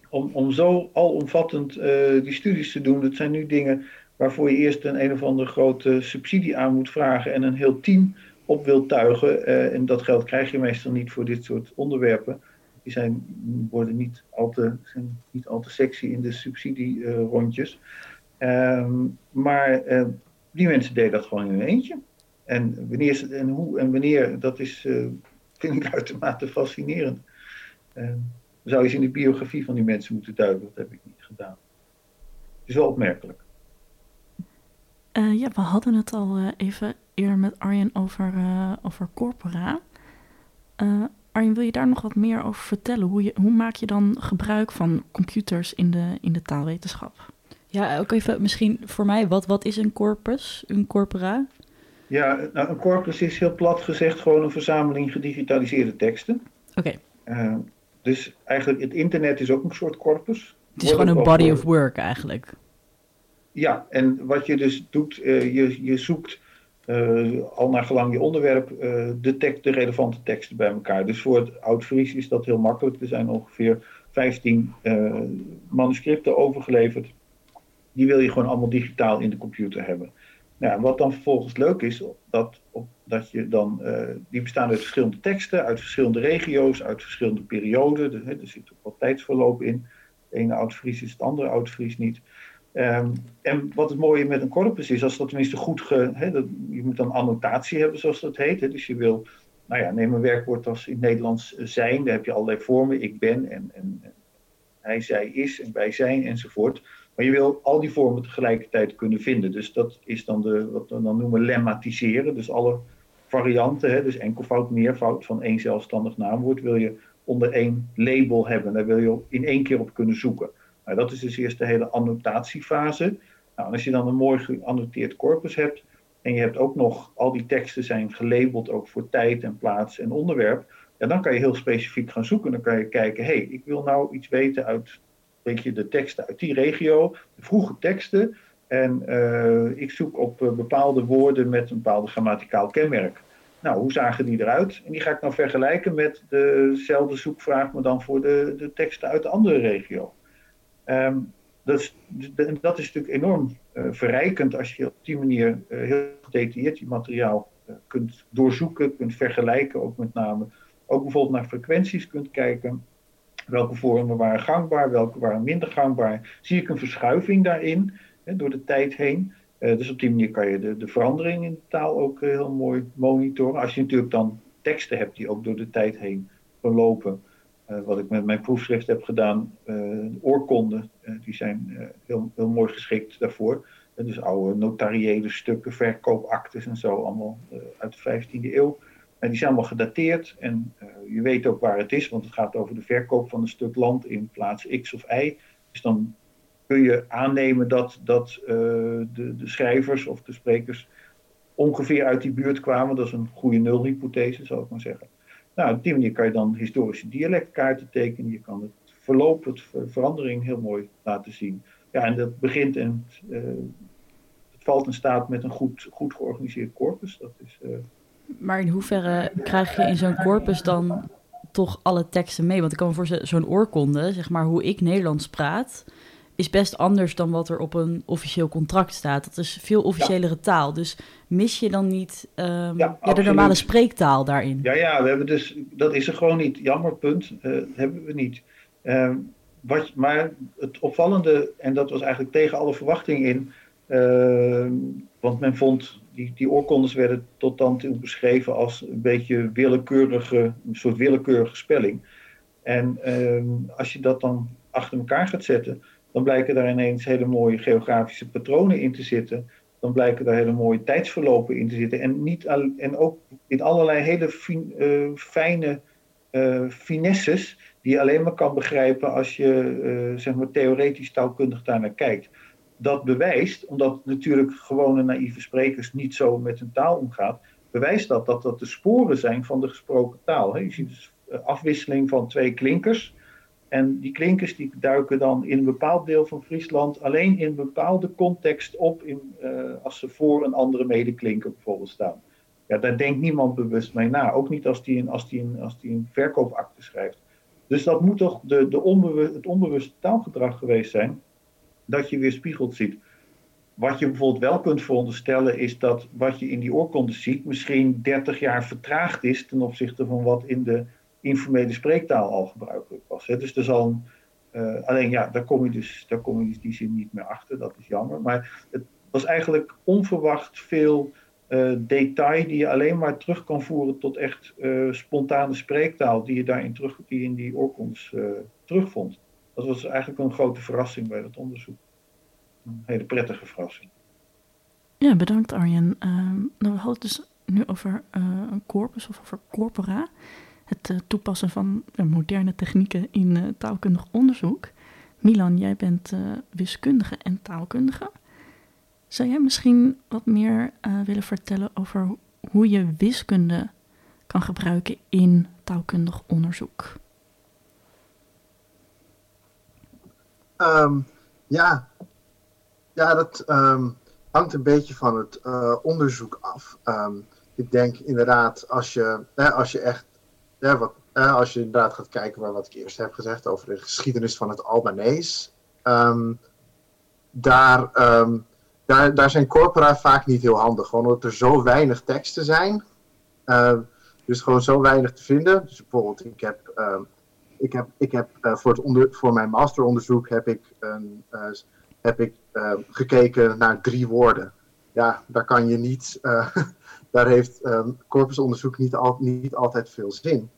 om, om zo alomvattend uh, die studies te doen. Dat zijn nu dingen waarvoor je eerst een een of andere grote subsidie aan moet vragen en een heel team op wilt tuigen. Uh, en dat geld krijg je meestal niet voor dit soort onderwerpen. Die zijn, worden niet al te, zijn niet al te sexy in de subsidierondjes. Uh, um, maar uh, die mensen deden dat gewoon in hun eentje. En wanneer en hoe en wanneer, dat is, vind ik uitermate fascinerend. Ehm, zou je eens in de biografie van die mensen moeten duiken. Dat heb ik niet gedaan. Het is wel opmerkelijk. Uh, ja, we hadden het al uh, even eerder met Arjen over, uh, over corpora. Arjen, wil je daar nog wat meer over vertellen? Hoe, je, hoe maak je dan gebruik van computers in de, in de taalwetenschap? Ja, ook even misschien voor mij, wat, wat is een corpus, een corpora? Ja, nou, een corpus is heel plat gezegd gewoon een verzameling gedigitaliseerde teksten. Oké. Okay. dus eigenlijk, het internet is ook een soort corpus. Het is gewoon een body of work eigenlijk. Ja, en wat je dus doet, uh, je, je zoekt uh, al naar gelang je onderwerp uh, de, de relevante teksten bij elkaar. Dus voor het Oud-Fries is dat heel makkelijk. Er zijn ongeveer 15 manuscripten overgeleverd. Die wil je gewoon allemaal digitaal in de computer hebben. Nou, wat dan vervolgens leuk is, dat, op, dat je dan, die bestaan uit verschillende teksten, uit verschillende regio's, uit verschillende perioden. Er, er zit ook wat tijdsverloop in. Het ene Oud-Fries is het andere Oud-Fries niet. Um, en wat het mooie met een corpus is, als dat tenminste goed. Ge, dat, je moet dan annotatie hebben, zoals dat heet. He, dus je wil, nou ja, neem een werkwoord als in het Nederlands zijn. Daar heb je allerlei vormen. Ik ben en, en, en hij, zij is en wij zijn enzovoort. Maar je wil al die vormen tegelijkertijd kunnen vinden. Dus dat is dan de, wat we dan noemen lemmatiseren. Dus alle varianten, hè, dus enkelvoud, meervoud van één zelfstandig naamwoord, wil je onder één label hebben. Daar wil je in één keer op kunnen zoeken. Nou, dat is dus eerst de hele annotatiefase. Nou, als je dan een mooi geannoteerd corpus hebt en je hebt ook nog al die teksten zijn gelabeld ook voor tijd en plaats en onderwerp, ja, dan kan je heel specifiek gaan zoeken. Dan kan je kijken, hé, hey, ik wil nou iets weten uit weet je, de teksten uit die regio, de vroege teksten. En uh, ik zoek op uh, bepaalde woorden met een bepaalde grammaticaal kenmerk. Nou, hoe zagen die eruit? En die ga ik nou vergelijken met dezelfde zoekvraag, maar dan voor de, de teksten uit de andere regio. Ehm, dat, is, natuurlijk enorm uh, verrijkend als je op die manier heel gedetailleerd je materiaal kunt doorzoeken, kunt vergelijken, ook met name. Ook bijvoorbeeld naar frequenties kunt kijken. Welke vormen waren gangbaar, welke waren minder gangbaar. Zie ik een verschuiving daarin hè, door de tijd heen. Dus op die manier kan je de, de verandering in de taal ook heel mooi monitoren. Als je natuurlijk dan teksten hebt die ook door de tijd heen verlopen. Uh, wat ik met mijn proefschrift heb gedaan, oorkonden, die zijn heel, heel mooi geschikt daarvoor. dus oude notariële stukken, verkoopactes en zo, allemaal uit de 15e eeuw. En die zijn allemaal gedateerd en je weet ook waar het is, want het gaat over de verkoop van een stuk land in plaats X of Y. Dus dan kun je aannemen dat, dat de, de schrijvers of de sprekers ongeveer uit die buurt kwamen. Dat is een goede nulhypothese, zal ik maar zeggen. Nou, op die manier kan je dan historische dialectkaarten tekenen. Je kan het verloop, het verandering heel mooi laten zien. Ja, en dat begint en uh, het valt in staat met een goed, goed georganiseerd corpus. Dat is, uh... Maar in hoeverre krijg je in zo'n corpus dan toch alle teksten mee? Want ik kan voorstellen, zo'n oorkonde, zeg maar hoe ik Nederlands praat is best anders dan wat er op een officieel contract staat. Dat is veel officiëlere taal. Dus mis je dan niet um, ja, ja, de normale spreektaal daarin? Ja, ja, we hebben dus, dat is er gewoon niet. Jammer, punt. Uh, hebben we niet. Uh, wat, maar het opvallende, en dat was eigenlijk tegen alle verwachting in, uh, want men vond, die, die oorkondes werden tot dan toe beschreven als een beetje willekeurige, een soort willekeurige spelling. En ehm, als je dat dan achter elkaar gaat zetten, dan blijken daar ineens hele mooie geografische patronen in te zitten. Dan blijken daar hele mooie tijdsverlopen in te zitten. En, niet en ook in allerlei hele uh, fijne uh, finesses die je alleen maar kan begrijpen als je uh, zeg maar theoretisch taalkundig daarnaar kijkt. Dat bewijst, omdat natuurlijk gewone naïeve sprekers niet zo met hun taal omgaan, bewijst dat dat, dat de sporen zijn van de gesproken taal. Je ziet dus afwisseling van twee klinkers en die klinkers die duiken dan in een bepaald deel van Friesland alleen in een bepaalde context op in, uh, als ze voor een andere medeklinker bijvoorbeeld staan. Ja, daar denkt niemand bewust mee na. Ook niet als die een, als die een, als die een verkoopakte schrijft. Dus dat moet toch de, de onbewust, het onbewuste taalgedrag geweest zijn, dat je weer spiegeld ziet. Wat je bijvoorbeeld wel kunt veronderstellen is dat wat je in die oorkonde ziet misschien 30 jaar vertraagd is ten opzichte van wat in de informele spreektaal al gebruikelijk was. Hè. Dus er zal uh, alleen ja, daar kom je dus daar kom je dus die zin niet meer achter, dat is jammer. Maar het was eigenlijk onverwacht veel uh, detail die je alleen maar terug kan voeren tot echt uh, spontane spreektaal die je daarin terug, die in die oorkondes terugvond. Dat was eigenlijk een grote verrassing bij dat onderzoek. Een hele prettige verrassing. Ja, bedankt Arjen. Uh, nou, we hadden het dus nu over een corpus of over corpora het uh, toepassen van uh, moderne technieken in uh, taalkundig onderzoek. Milan, jij bent wiskundige en taalkundige. Zou jij misschien wat meer willen vertellen over hoe je wiskunde kan gebruiken in taalkundig onderzoek? Um, ja. ja, dat um, hangt een beetje van het onderzoek af. Um, ik denk inderdaad, als je, als je echt ja, wat, als je inderdaad gaat kijken naar wat ik eerst heb gezegd over de geschiedenis van het Albanees. Um, daar, um, daar, daar zijn corpora vaak niet heel handig. Gewoon omdat er zo weinig teksten zijn. Uh, dus gewoon zo weinig te vinden. Dus bijvoorbeeld, ik heb, um, ik heb, ik heb uh, voor, het onder, voor mijn masteronderzoek heb ik, een, heb ik gekeken naar drie woorden. Ja, daar kan je niet eh, daar heeft um, corpusonderzoek niet, niet altijd veel zin.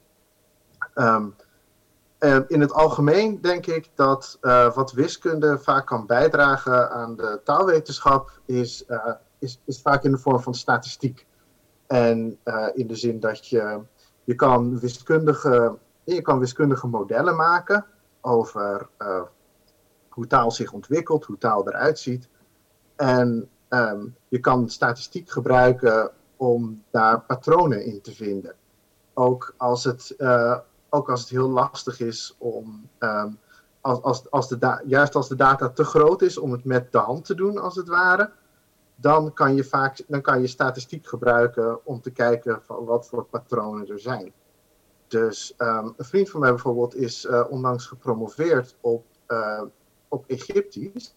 Um, in het algemeen denk ik dat uh, wat wiskunde vaak kan bijdragen aan de taalwetenschap is, uh, is, is vaak in de vorm van statistiek. En uh, in de zin dat je, je, kan wiskundige, je kan wiskundige modellen maken over hoe taal zich ontwikkelt, hoe taal eruit ziet. En um, je kan statistiek gebruiken om daar patronen in te vinden. Ook als het, uh, ook als het heel lastig is om, um, als, als, als de juist als de data te groot is om het met de hand te doen, als het ware, dan kan je vaak dan kan je statistiek gebruiken om te kijken van wat voor patronen er zijn. Dus um, een vriend van mij bijvoorbeeld is uh, onlangs gepromoveerd op uh, op Egyptisch.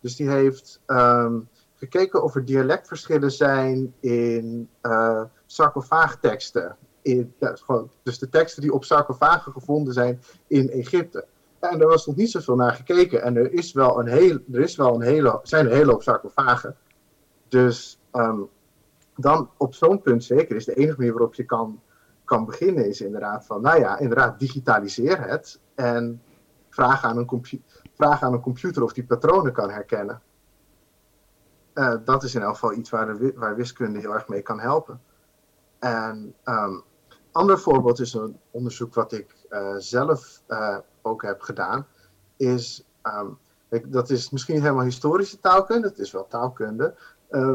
Dus die heeft ehm, gekeken of er dialectverschillen zijn in uh, sarcofaagteksten. In, dus de teksten die op sarcofagen gevonden zijn in Egypte. En daar was nog niet zoveel naar gekeken. En er, is wel een heel, er is wel een hele, zijn een hele hoop sarcofagen. Dus um, dan op zo'n punt zeker is de enige manier waarop je kan, kan beginnen is inderdaad van, nou ja, inderdaad digitaliseer het en vraag aan een, vraag aan een computer of die patronen kan herkennen. Uh, dat is in elk geval iets waar, waar wiskunde heel erg mee kan helpen. En um, ander voorbeeld is een onderzoek wat ik uh, zelf uh, ook heb gedaan, is, ik, dat is misschien niet helemaal historische taalkunde, het is wel taalkunde,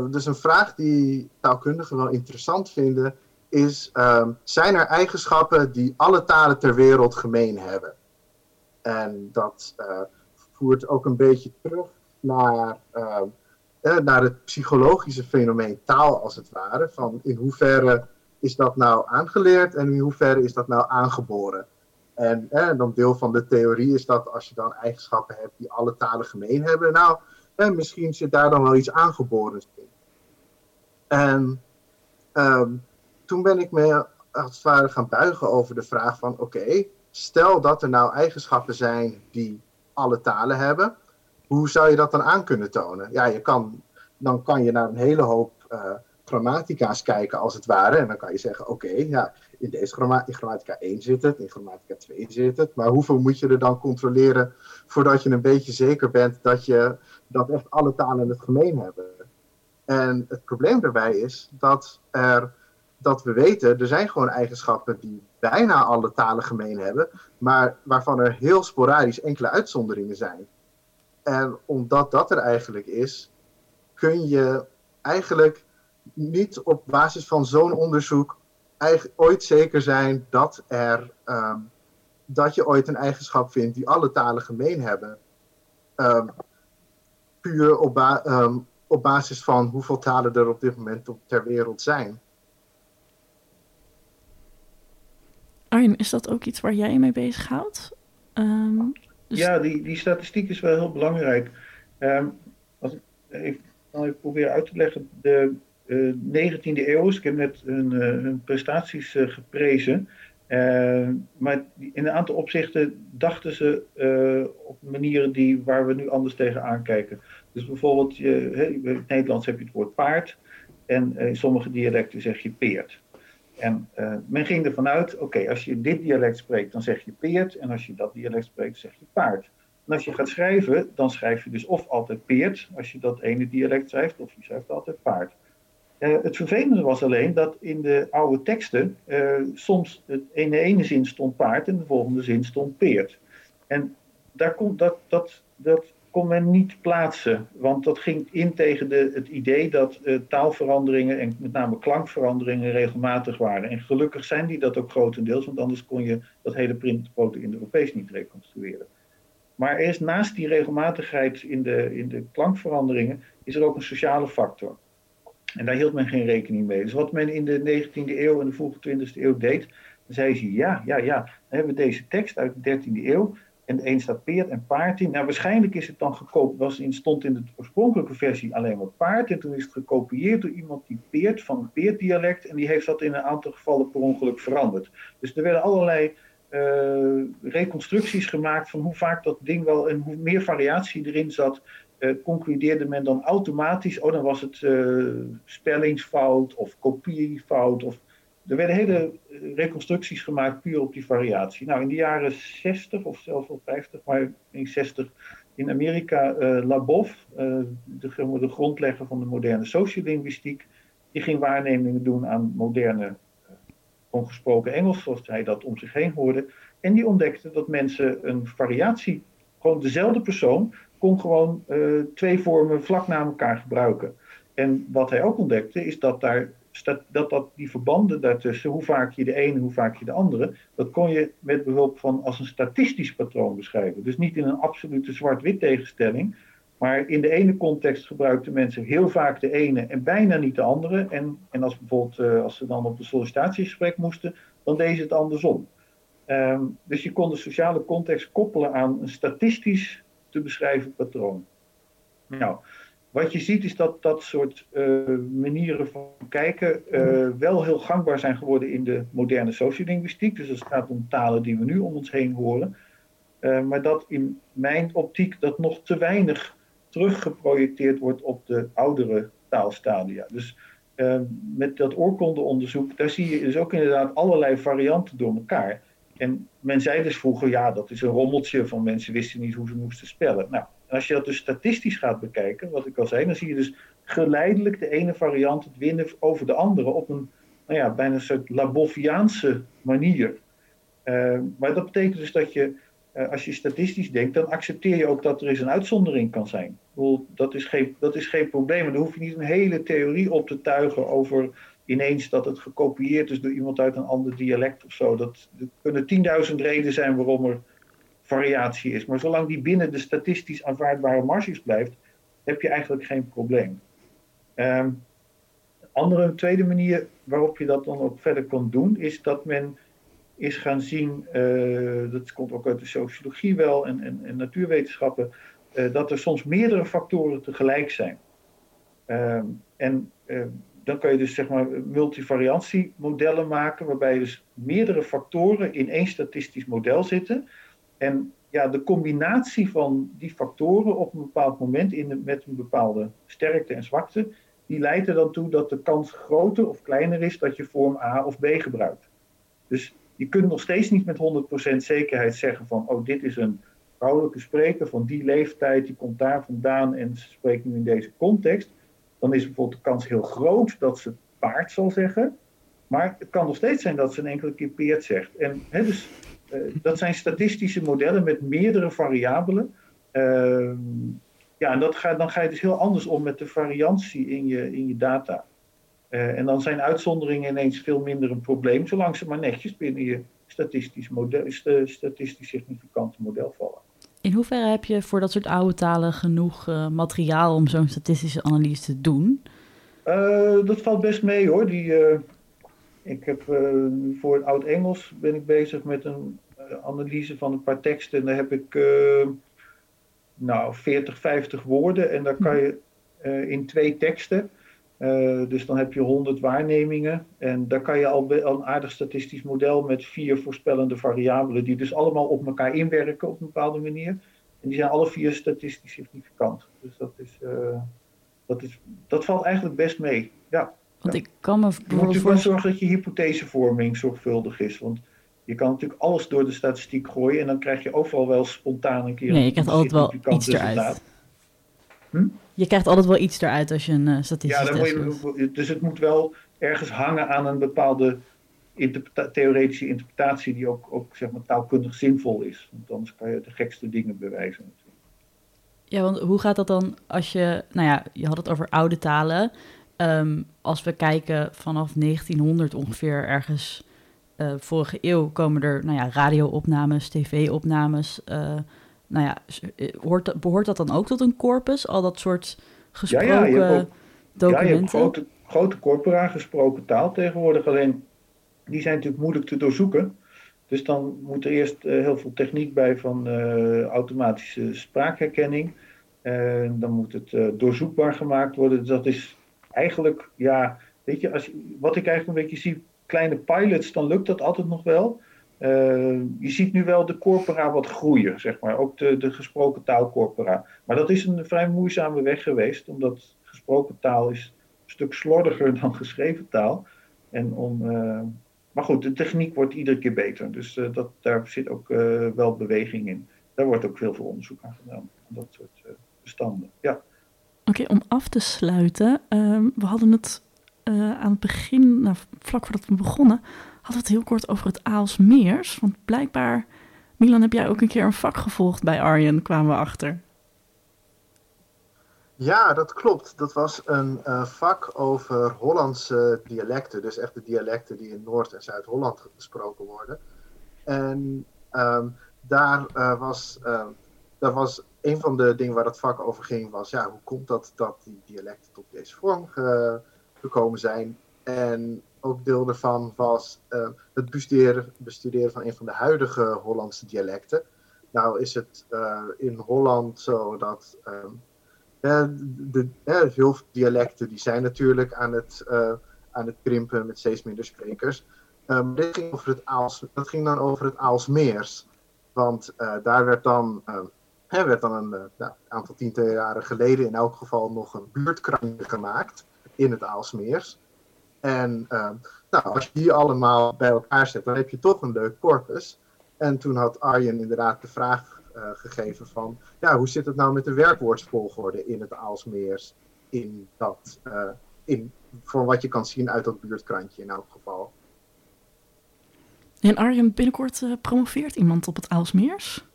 dus een vraag die taalkundigen wel interessant vinden is: um, zijn er eigenschappen die alle talen ter wereld gemeen hebben? En dat voert ook een beetje terug naar, naar het psychologische fenomeen taal, als het ware. Van in hoeverre is dat nou aangeleerd en in hoeverre is dat nou aangeboren? En dan deel van de theorie is dat als je dan eigenschappen hebt die alle talen gemeen hebben, nou, en misschien zit daar dan wel iets aangeboren in. En um, toen ben ik me als het ware gaan buigen over de vraag van oké, stel dat er nou eigenschappen zijn die alle talen hebben, hoe zou je dat dan aan kunnen tonen? Ja, je kan, dan kan je naar een hele hoop uh, grammatica's kijken als het ware. En dan kan je zeggen, oké, ja, in deze grammatica 1 zit het, in grammatica 2 zit het. Maar hoeveel moet je er dan controleren voordat je een beetje zeker bent dat, je, dat echt alle talen het gemeen hebben? En het probleem daarbij is dat, er, dat we weten, er zijn gewoon eigenschappen die bijna alle talen gemeen hebben, maar waarvan er heel sporadisch enkele uitzonderingen zijn. En omdat dat er eigenlijk is, kun je eigenlijk niet op basis van zo'n onderzoek ooit zeker zijn dat, er, um, dat je ooit een eigenschap vindt die alle talen gemeen hebben. Um, puur op, um, op basis van hoeveel talen er op dit moment op ter wereld zijn. Arjen, is dat ook iets waar jij mee bezighoudt? Um, dus... Ja, die, die statistiek is wel heel belangrijk. Um, als ik even, proberen uit te leggen, de uh, 19e eeuw, ik heb net hun, hun prestaties uh, geprezen, uh, maar in een aantal opzichten dachten ze op manieren die, waar we nu anders tegen aankijken. Dus bijvoorbeeld, in het Nederlands heb je het woord paard en in sommige dialecten zeg je peert. En uh, men ging ervan uit, oké, als je dit dialect spreekt, dan zeg je peert. En als je dat dialect spreekt, zeg je paard. En als je gaat schrijven, dan schrijf je dus of altijd peert, als je dat ene dialect schrijft, of je schrijft altijd paard. Uh, het vervelende was alleen dat in de oude teksten uh, soms in de ene zin stond paard en de volgende zin stond peert. En daar komt dat, dat, dat kon men niet plaatsen, want dat ging in tegen de, het idee dat uh, taalveranderingen en met name klankveranderingen regelmatig waren. En gelukkig zijn die dat ook grotendeels, want anders kon je dat hele print Proto-Indo-Europees niet reconstrueren. Maar er is naast die regelmatigheid in de, in de klankveranderingen, is er ook een sociale factor. En daar hield men geen rekening mee. Dus wat men in de 19e eeuw en de vroege 20e eeuw deed, dan zei ze, ja, ja, ja, dan hebben deze tekst uit de 13e eeuw, en de een staat peert en paard in. Nou, waarschijnlijk is het dan gekopieerd, was in, stond in de oorspronkelijke versie alleen maar paard. En toen is het gekopieerd door iemand die peert van een peerdialect. En die heeft dat in een aantal gevallen per ongeluk veranderd. Dus er werden allerlei uh, reconstructies gemaakt van hoe vaak dat ding wel en hoe meer variatie erin zat. Uh, concludeerde men dan automatisch, oh dan was het uh, spellingsfout of kopiefout of er werden hele eh, reconstructies gemaakt puur op die variatie. Nou, in de jaren 60 of zelfs wel 50, maar in 60 in Amerika, uh, Labov, uh, de, de, grondlegger van de moderne sociolinguïstiek, die ging waarnemingen doen aan moderne ongesproken Engels, zoals hij dat om zich heen hoorde. En die ontdekte dat mensen een variatie, gewoon dezelfde persoon, kon gewoon twee vormen vlak na elkaar gebruiken. En wat hij ook ontdekte, is dat daar dat, dat die verbanden daartussen, hoe vaak je de ene, hoe vaak je de andere, dat kon je met behulp van als een statistisch patroon beschrijven. Dus niet in een absolute zwart-wit tegenstelling, maar in de ene context gebruikten mensen heel vaak de ene en bijna niet de andere. En, en als bijvoorbeeld uh, als ze dan op een sollicitatiegesprek moesten, dan deden het andersom. Um, dus je kon de sociale context koppelen aan een statistisch te beschrijven patroon. Nou, wat je ziet is dat dat soort uh, manieren van kijken uh, wel heel gangbaar zijn geworden in de moderne sociolinguïstiek. Dus het gaat om talen die we nu om ons heen horen. Uh, maar dat in mijn optiek dat nog te weinig teruggeprojecteerd wordt op de oudere taalstadia. Dus met dat oorkondeonderzoek, daar zie je dus ook inderdaad allerlei varianten door elkaar. En men zei dus vroeger, ja, dat is een rommeltje van mensen wisten niet hoe ze moesten spellen. Nou, als je dat dus statistisch gaat bekijken, wat ik al zei, dan zie je dus geleidelijk de ene variant het winnen over de andere op een nou ja, bijna een soort Laboviaanse manier. Uh, maar dat betekent dus dat je, uh, als je statistisch denkt, dan accepteer je ook dat er eens een uitzondering kan zijn. Dat, is geen, dat is geen probleem. En dan hoef je niet een hele theorie op te tuigen over ineens dat het gekopieerd is door iemand uit een ander dialect of zo. Dat, er kunnen tienduizend redenen zijn waarom er variatie is. Maar zolang die binnen de statistisch aanvaardbare marges blijft, heb je eigenlijk geen probleem. Um, andere, een tweede manier waarop je dat dan ook verder kan doen, is dat men is gaan zien, uh, dat komt ook uit de sociologie wel en, en, en natuurwetenschappen, uh, dat er soms meerdere factoren tegelijk zijn. Um, en uh, dan kan je dus zeg maar multivariantiemodellen maken, waarbij dus meerdere factoren in één statistisch model zitten. En ja, de combinatie van die factoren op een bepaald moment in de, met een bepaalde sterkte en zwakte, die leidt er dan toe dat de kans groter of kleiner is dat je vorm A of B gebruikt. Dus je kunt nog steeds niet met 100% zekerheid zeggen van, oh, dit is een vrouwelijke spreker van die leeftijd, die komt daar vandaan en ze spreekt nu in deze context. Dan is bijvoorbeeld de kans heel groot dat ze paard zal zeggen. Maar het kan nog steeds zijn dat ze een enkele keer peert zegt. En hè, dus dat zijn statistische modellen met meerdere variabelen. Uh, ja, en dat dan ga je dus heel anders om met de variantie in je, in je data. Uh, en dan zijn uitzonderingen ineens veel minder een probleem, zolang ze maar netjes binnen je statistisch, model, statistisch significante model vallen. In hoeverre heb je voor dat soort oude talen genoeg uh, materiaal om zo'n statistische analyse te doen? Uh, dat valt best mee hoor. Die, uh, ik heb voor het Oud-Engels ben ik bezig met een analyse van een paar teksten. En daar heb ik nou, 40, 50 woorden. En daar kan je in twee teksten. dus dan heb je 100 waarnemingen. En daar kan je al een aardig statistisch model met vier voorspellende variabelen, die dus allemaal op elkaar inwerken op een bepaalde manier. En die zijn alle vier statistisch significant. Dus dat, is, uh, dat, is, dat valt eigenlijk best mee. Ja. Want ik kan me Je moet natuurlijk zorgen dat je hypothesevorming zorgvuldig is. Want je kan natuurlijk alles door de statistiek gooien en dan krijg je overal wel spontaan een keer. Nee, je krijgt altijd wel iets eruit. Hm? Je krijgt altijd wel iets eruit als je een uh, statistisch ja, dan je, dus het moet wel ergens hangen aan een bepaalde interpreta theoretische interpretatie die ook, ook zeg maar, taalkundig zinvol is. Want anders kan je de gekste dingen bewijzen. Natuurlijk. Ja, want hoe gaat dat dan als je, nou ja, je had het over oude talen. Um, als we kijken vanaf 1900 ongeveer ergens uh, vorige eeuw komen er, nou ja, radio-opnames, tv-opnames. Uh, nou ja, hoort, behoort dat dan ook tot een corpus? Al dat soort gesproken ja, ja, ook, documenten? Ja, je hebt grote, grote corpora gesproken taal tegenwoordig. Alleen, die zijn natuurlijk moeilijk te doorzoeken. Dus dan moet er eerst uh, heel veel techniek bij van automatische spraakherkenning. En dan moet het doorzoekbaar gemaakt worden. Dus dat is eigenlijk, ja, weet je, als, wat ik eigenlijk een beetje zie, kleine pilots, dan lukt dat altijd nog wel. Uh, je ziet nu wel de corpora wat groeien, zeg maar. Ook de, de gesproken taalcorpora. Maar dat is een vrij moeizame weg geweest, omdat gesproken taal is een stuk slordiger dan geschreven taal. En om, uh, maar goed, de techniek wordt iedere keer beter. Dus uh, dat, daar zit ook wel beweging in. Daar wordt ook veel onderzoek aan gedaan. Dat soort bestanden, ja. Oké, om af te sluiten. Ehm, we hadden het aan het begin, nou, vlak voordat we begonnen hadden we het heel kort over het Aalsmeers. Want blijkbaar, Milan, heb jij ook een keer een vak gevolgd bij Arjen, kwamen we achter. Ja, dat klopt. Dat was een uh, vak over Hollandse dialecten. Dus echt de dialecten die in Noord- en Zuid-Holland gesproken worden. En um, daar, uh, was, uh, daar was een van de dingen waar het vak over ging, was ja, hoe komt dat dat die dialecten tot deze vorm gekomen zijn? En ook deel daarvan was uh, het bestuderen, bestuderen van een van de huidige Hollandse dialecten. Nou is het eh, in Holland zo dat ehm, de, de, veel dialecten die zijn natuurlijk aan het, uh, aan het krimpen met steeds minder sprekers. Um, dit ging over het Aals, dat ging dan over het Aalsmeers. Want daar werd dan, uh, werd dan een nou, aantal tientallen jaren geleden in elk geval nog een buurtkrantje gemaakt in het Aalsmeers. En nou, als je die allemaal bij elkaar zet, dan heb je toch een leuk corpus. En toen had Arjen inderdaad de vraag uh, gegeven van, ja, hoe zit het nou met de werkwoordsvolgorde in het Aalsmeers? In dat, in, voor wat je kan zien uit dat buurtkrantje in elk geval. En Arjen, binnenkort promoveert iemand op het Aalsmeers?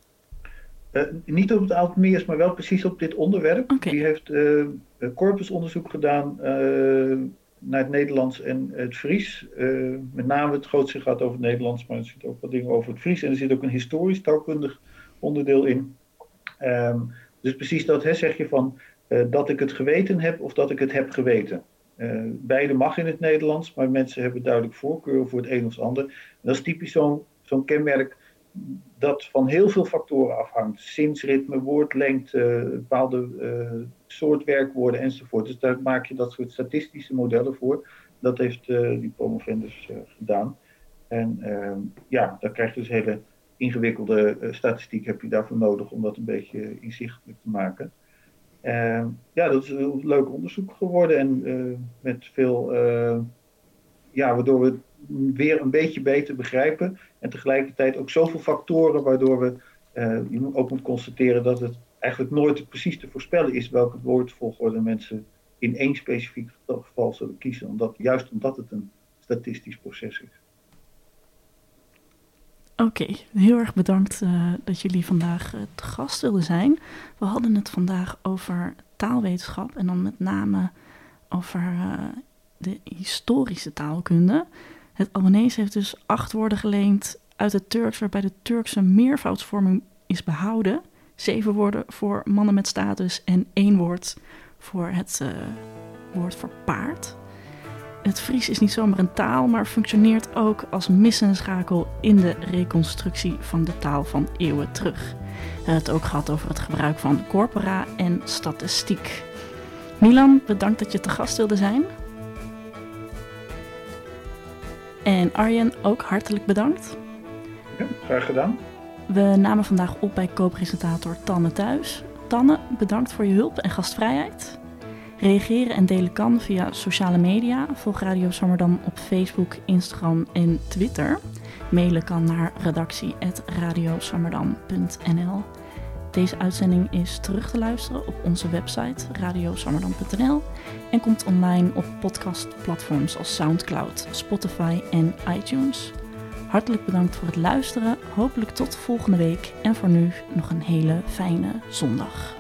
Niet op het Aalsmeers, maar wel precies op dit onderwerp. Okay. Die heeft corpusonderzoek gedaan naar het Nederlands en het Fries. met name het grootste gaat over het Nederlands, maar er zitten ook wat dingen over het Fries. En er zit ook een historisch taalkundig onderdeel in. Um, dus precies dat hè, zeg je van dat ik het geweten heb of dat ik het heb geweten. Beide mag in het Nederlands, maar mensen hebben duidelijk voorkeur voor het een of het ander. En dat is typisch zo'n zo'n kenmerk dat van heel veel factoren afhangt. Zinsritme, woordlengte, bepaalde uh, soort werkwoorden enzovoort. Dus daar maak je dat soort statistische modellen voor. Dat heeft die promovendus gedaan. En ehm, ja, daar krijg je dus hele ingewikkelde uh, statistiek heb je daarvoor nodig om dat een beetje inzichtelijk te maken. Uh, ja, dat is een leuk onderzoek geworden en uh, met veel, ja, waardoor we weer een beetje beter begrijpen en tegelijkertijd ook zoveel factoren waardoor we je ook moet constateren dat het eigenlijk nooit precies te voorspellen is welke woordvolgorde mensen in één specifiek geval zullen kiezen, omdat, juist omdat het een statistisch proces is. Oké, heel erg bedankt uh, dat jullie vandaag uh, te gast wilden zijn. We hadden het vandaag over taalwetenschap en dan met name over de historische taalkunde. Het Albanese heeft dus acht woorden geleend uit het Turks, waarbij de Turkse meervoudsvorming is behouden. Zeven woorden voor mannen met status en één woord voor het woord voor paard. Het Fries is niet zomaar een taal, maar functioneert ook als missenschakel in de reconstructie van de taal van eeuwen terug. We hebben het ook gehad over het gebruik van corpora en statistiek. Milan, bedankt dat je te gast wilde zijn. En Arjen, ook hartelijk bedankt. Ja, graag gedaan. We namen vandaag op bij co-presentator Tanne Thuis. Tanne, bedankt voor je hulp en gastvrijheid. Reageren en delen kan via sociale media. Volg Radio Zwammerdam op Facebook, Instagram en Twitter. Mailen kan naar redactie.radioswammerdam.nl Deze uitzending is terug te luisteren op onze website radioswammerdam.nl en komt online op podcastplatforms als Soundcloud, Spotify en iTunes. Hartelijk bedankt voor het luisteren. Hopelijk tot volgende week. En voor nu nog een hele fijne zondag.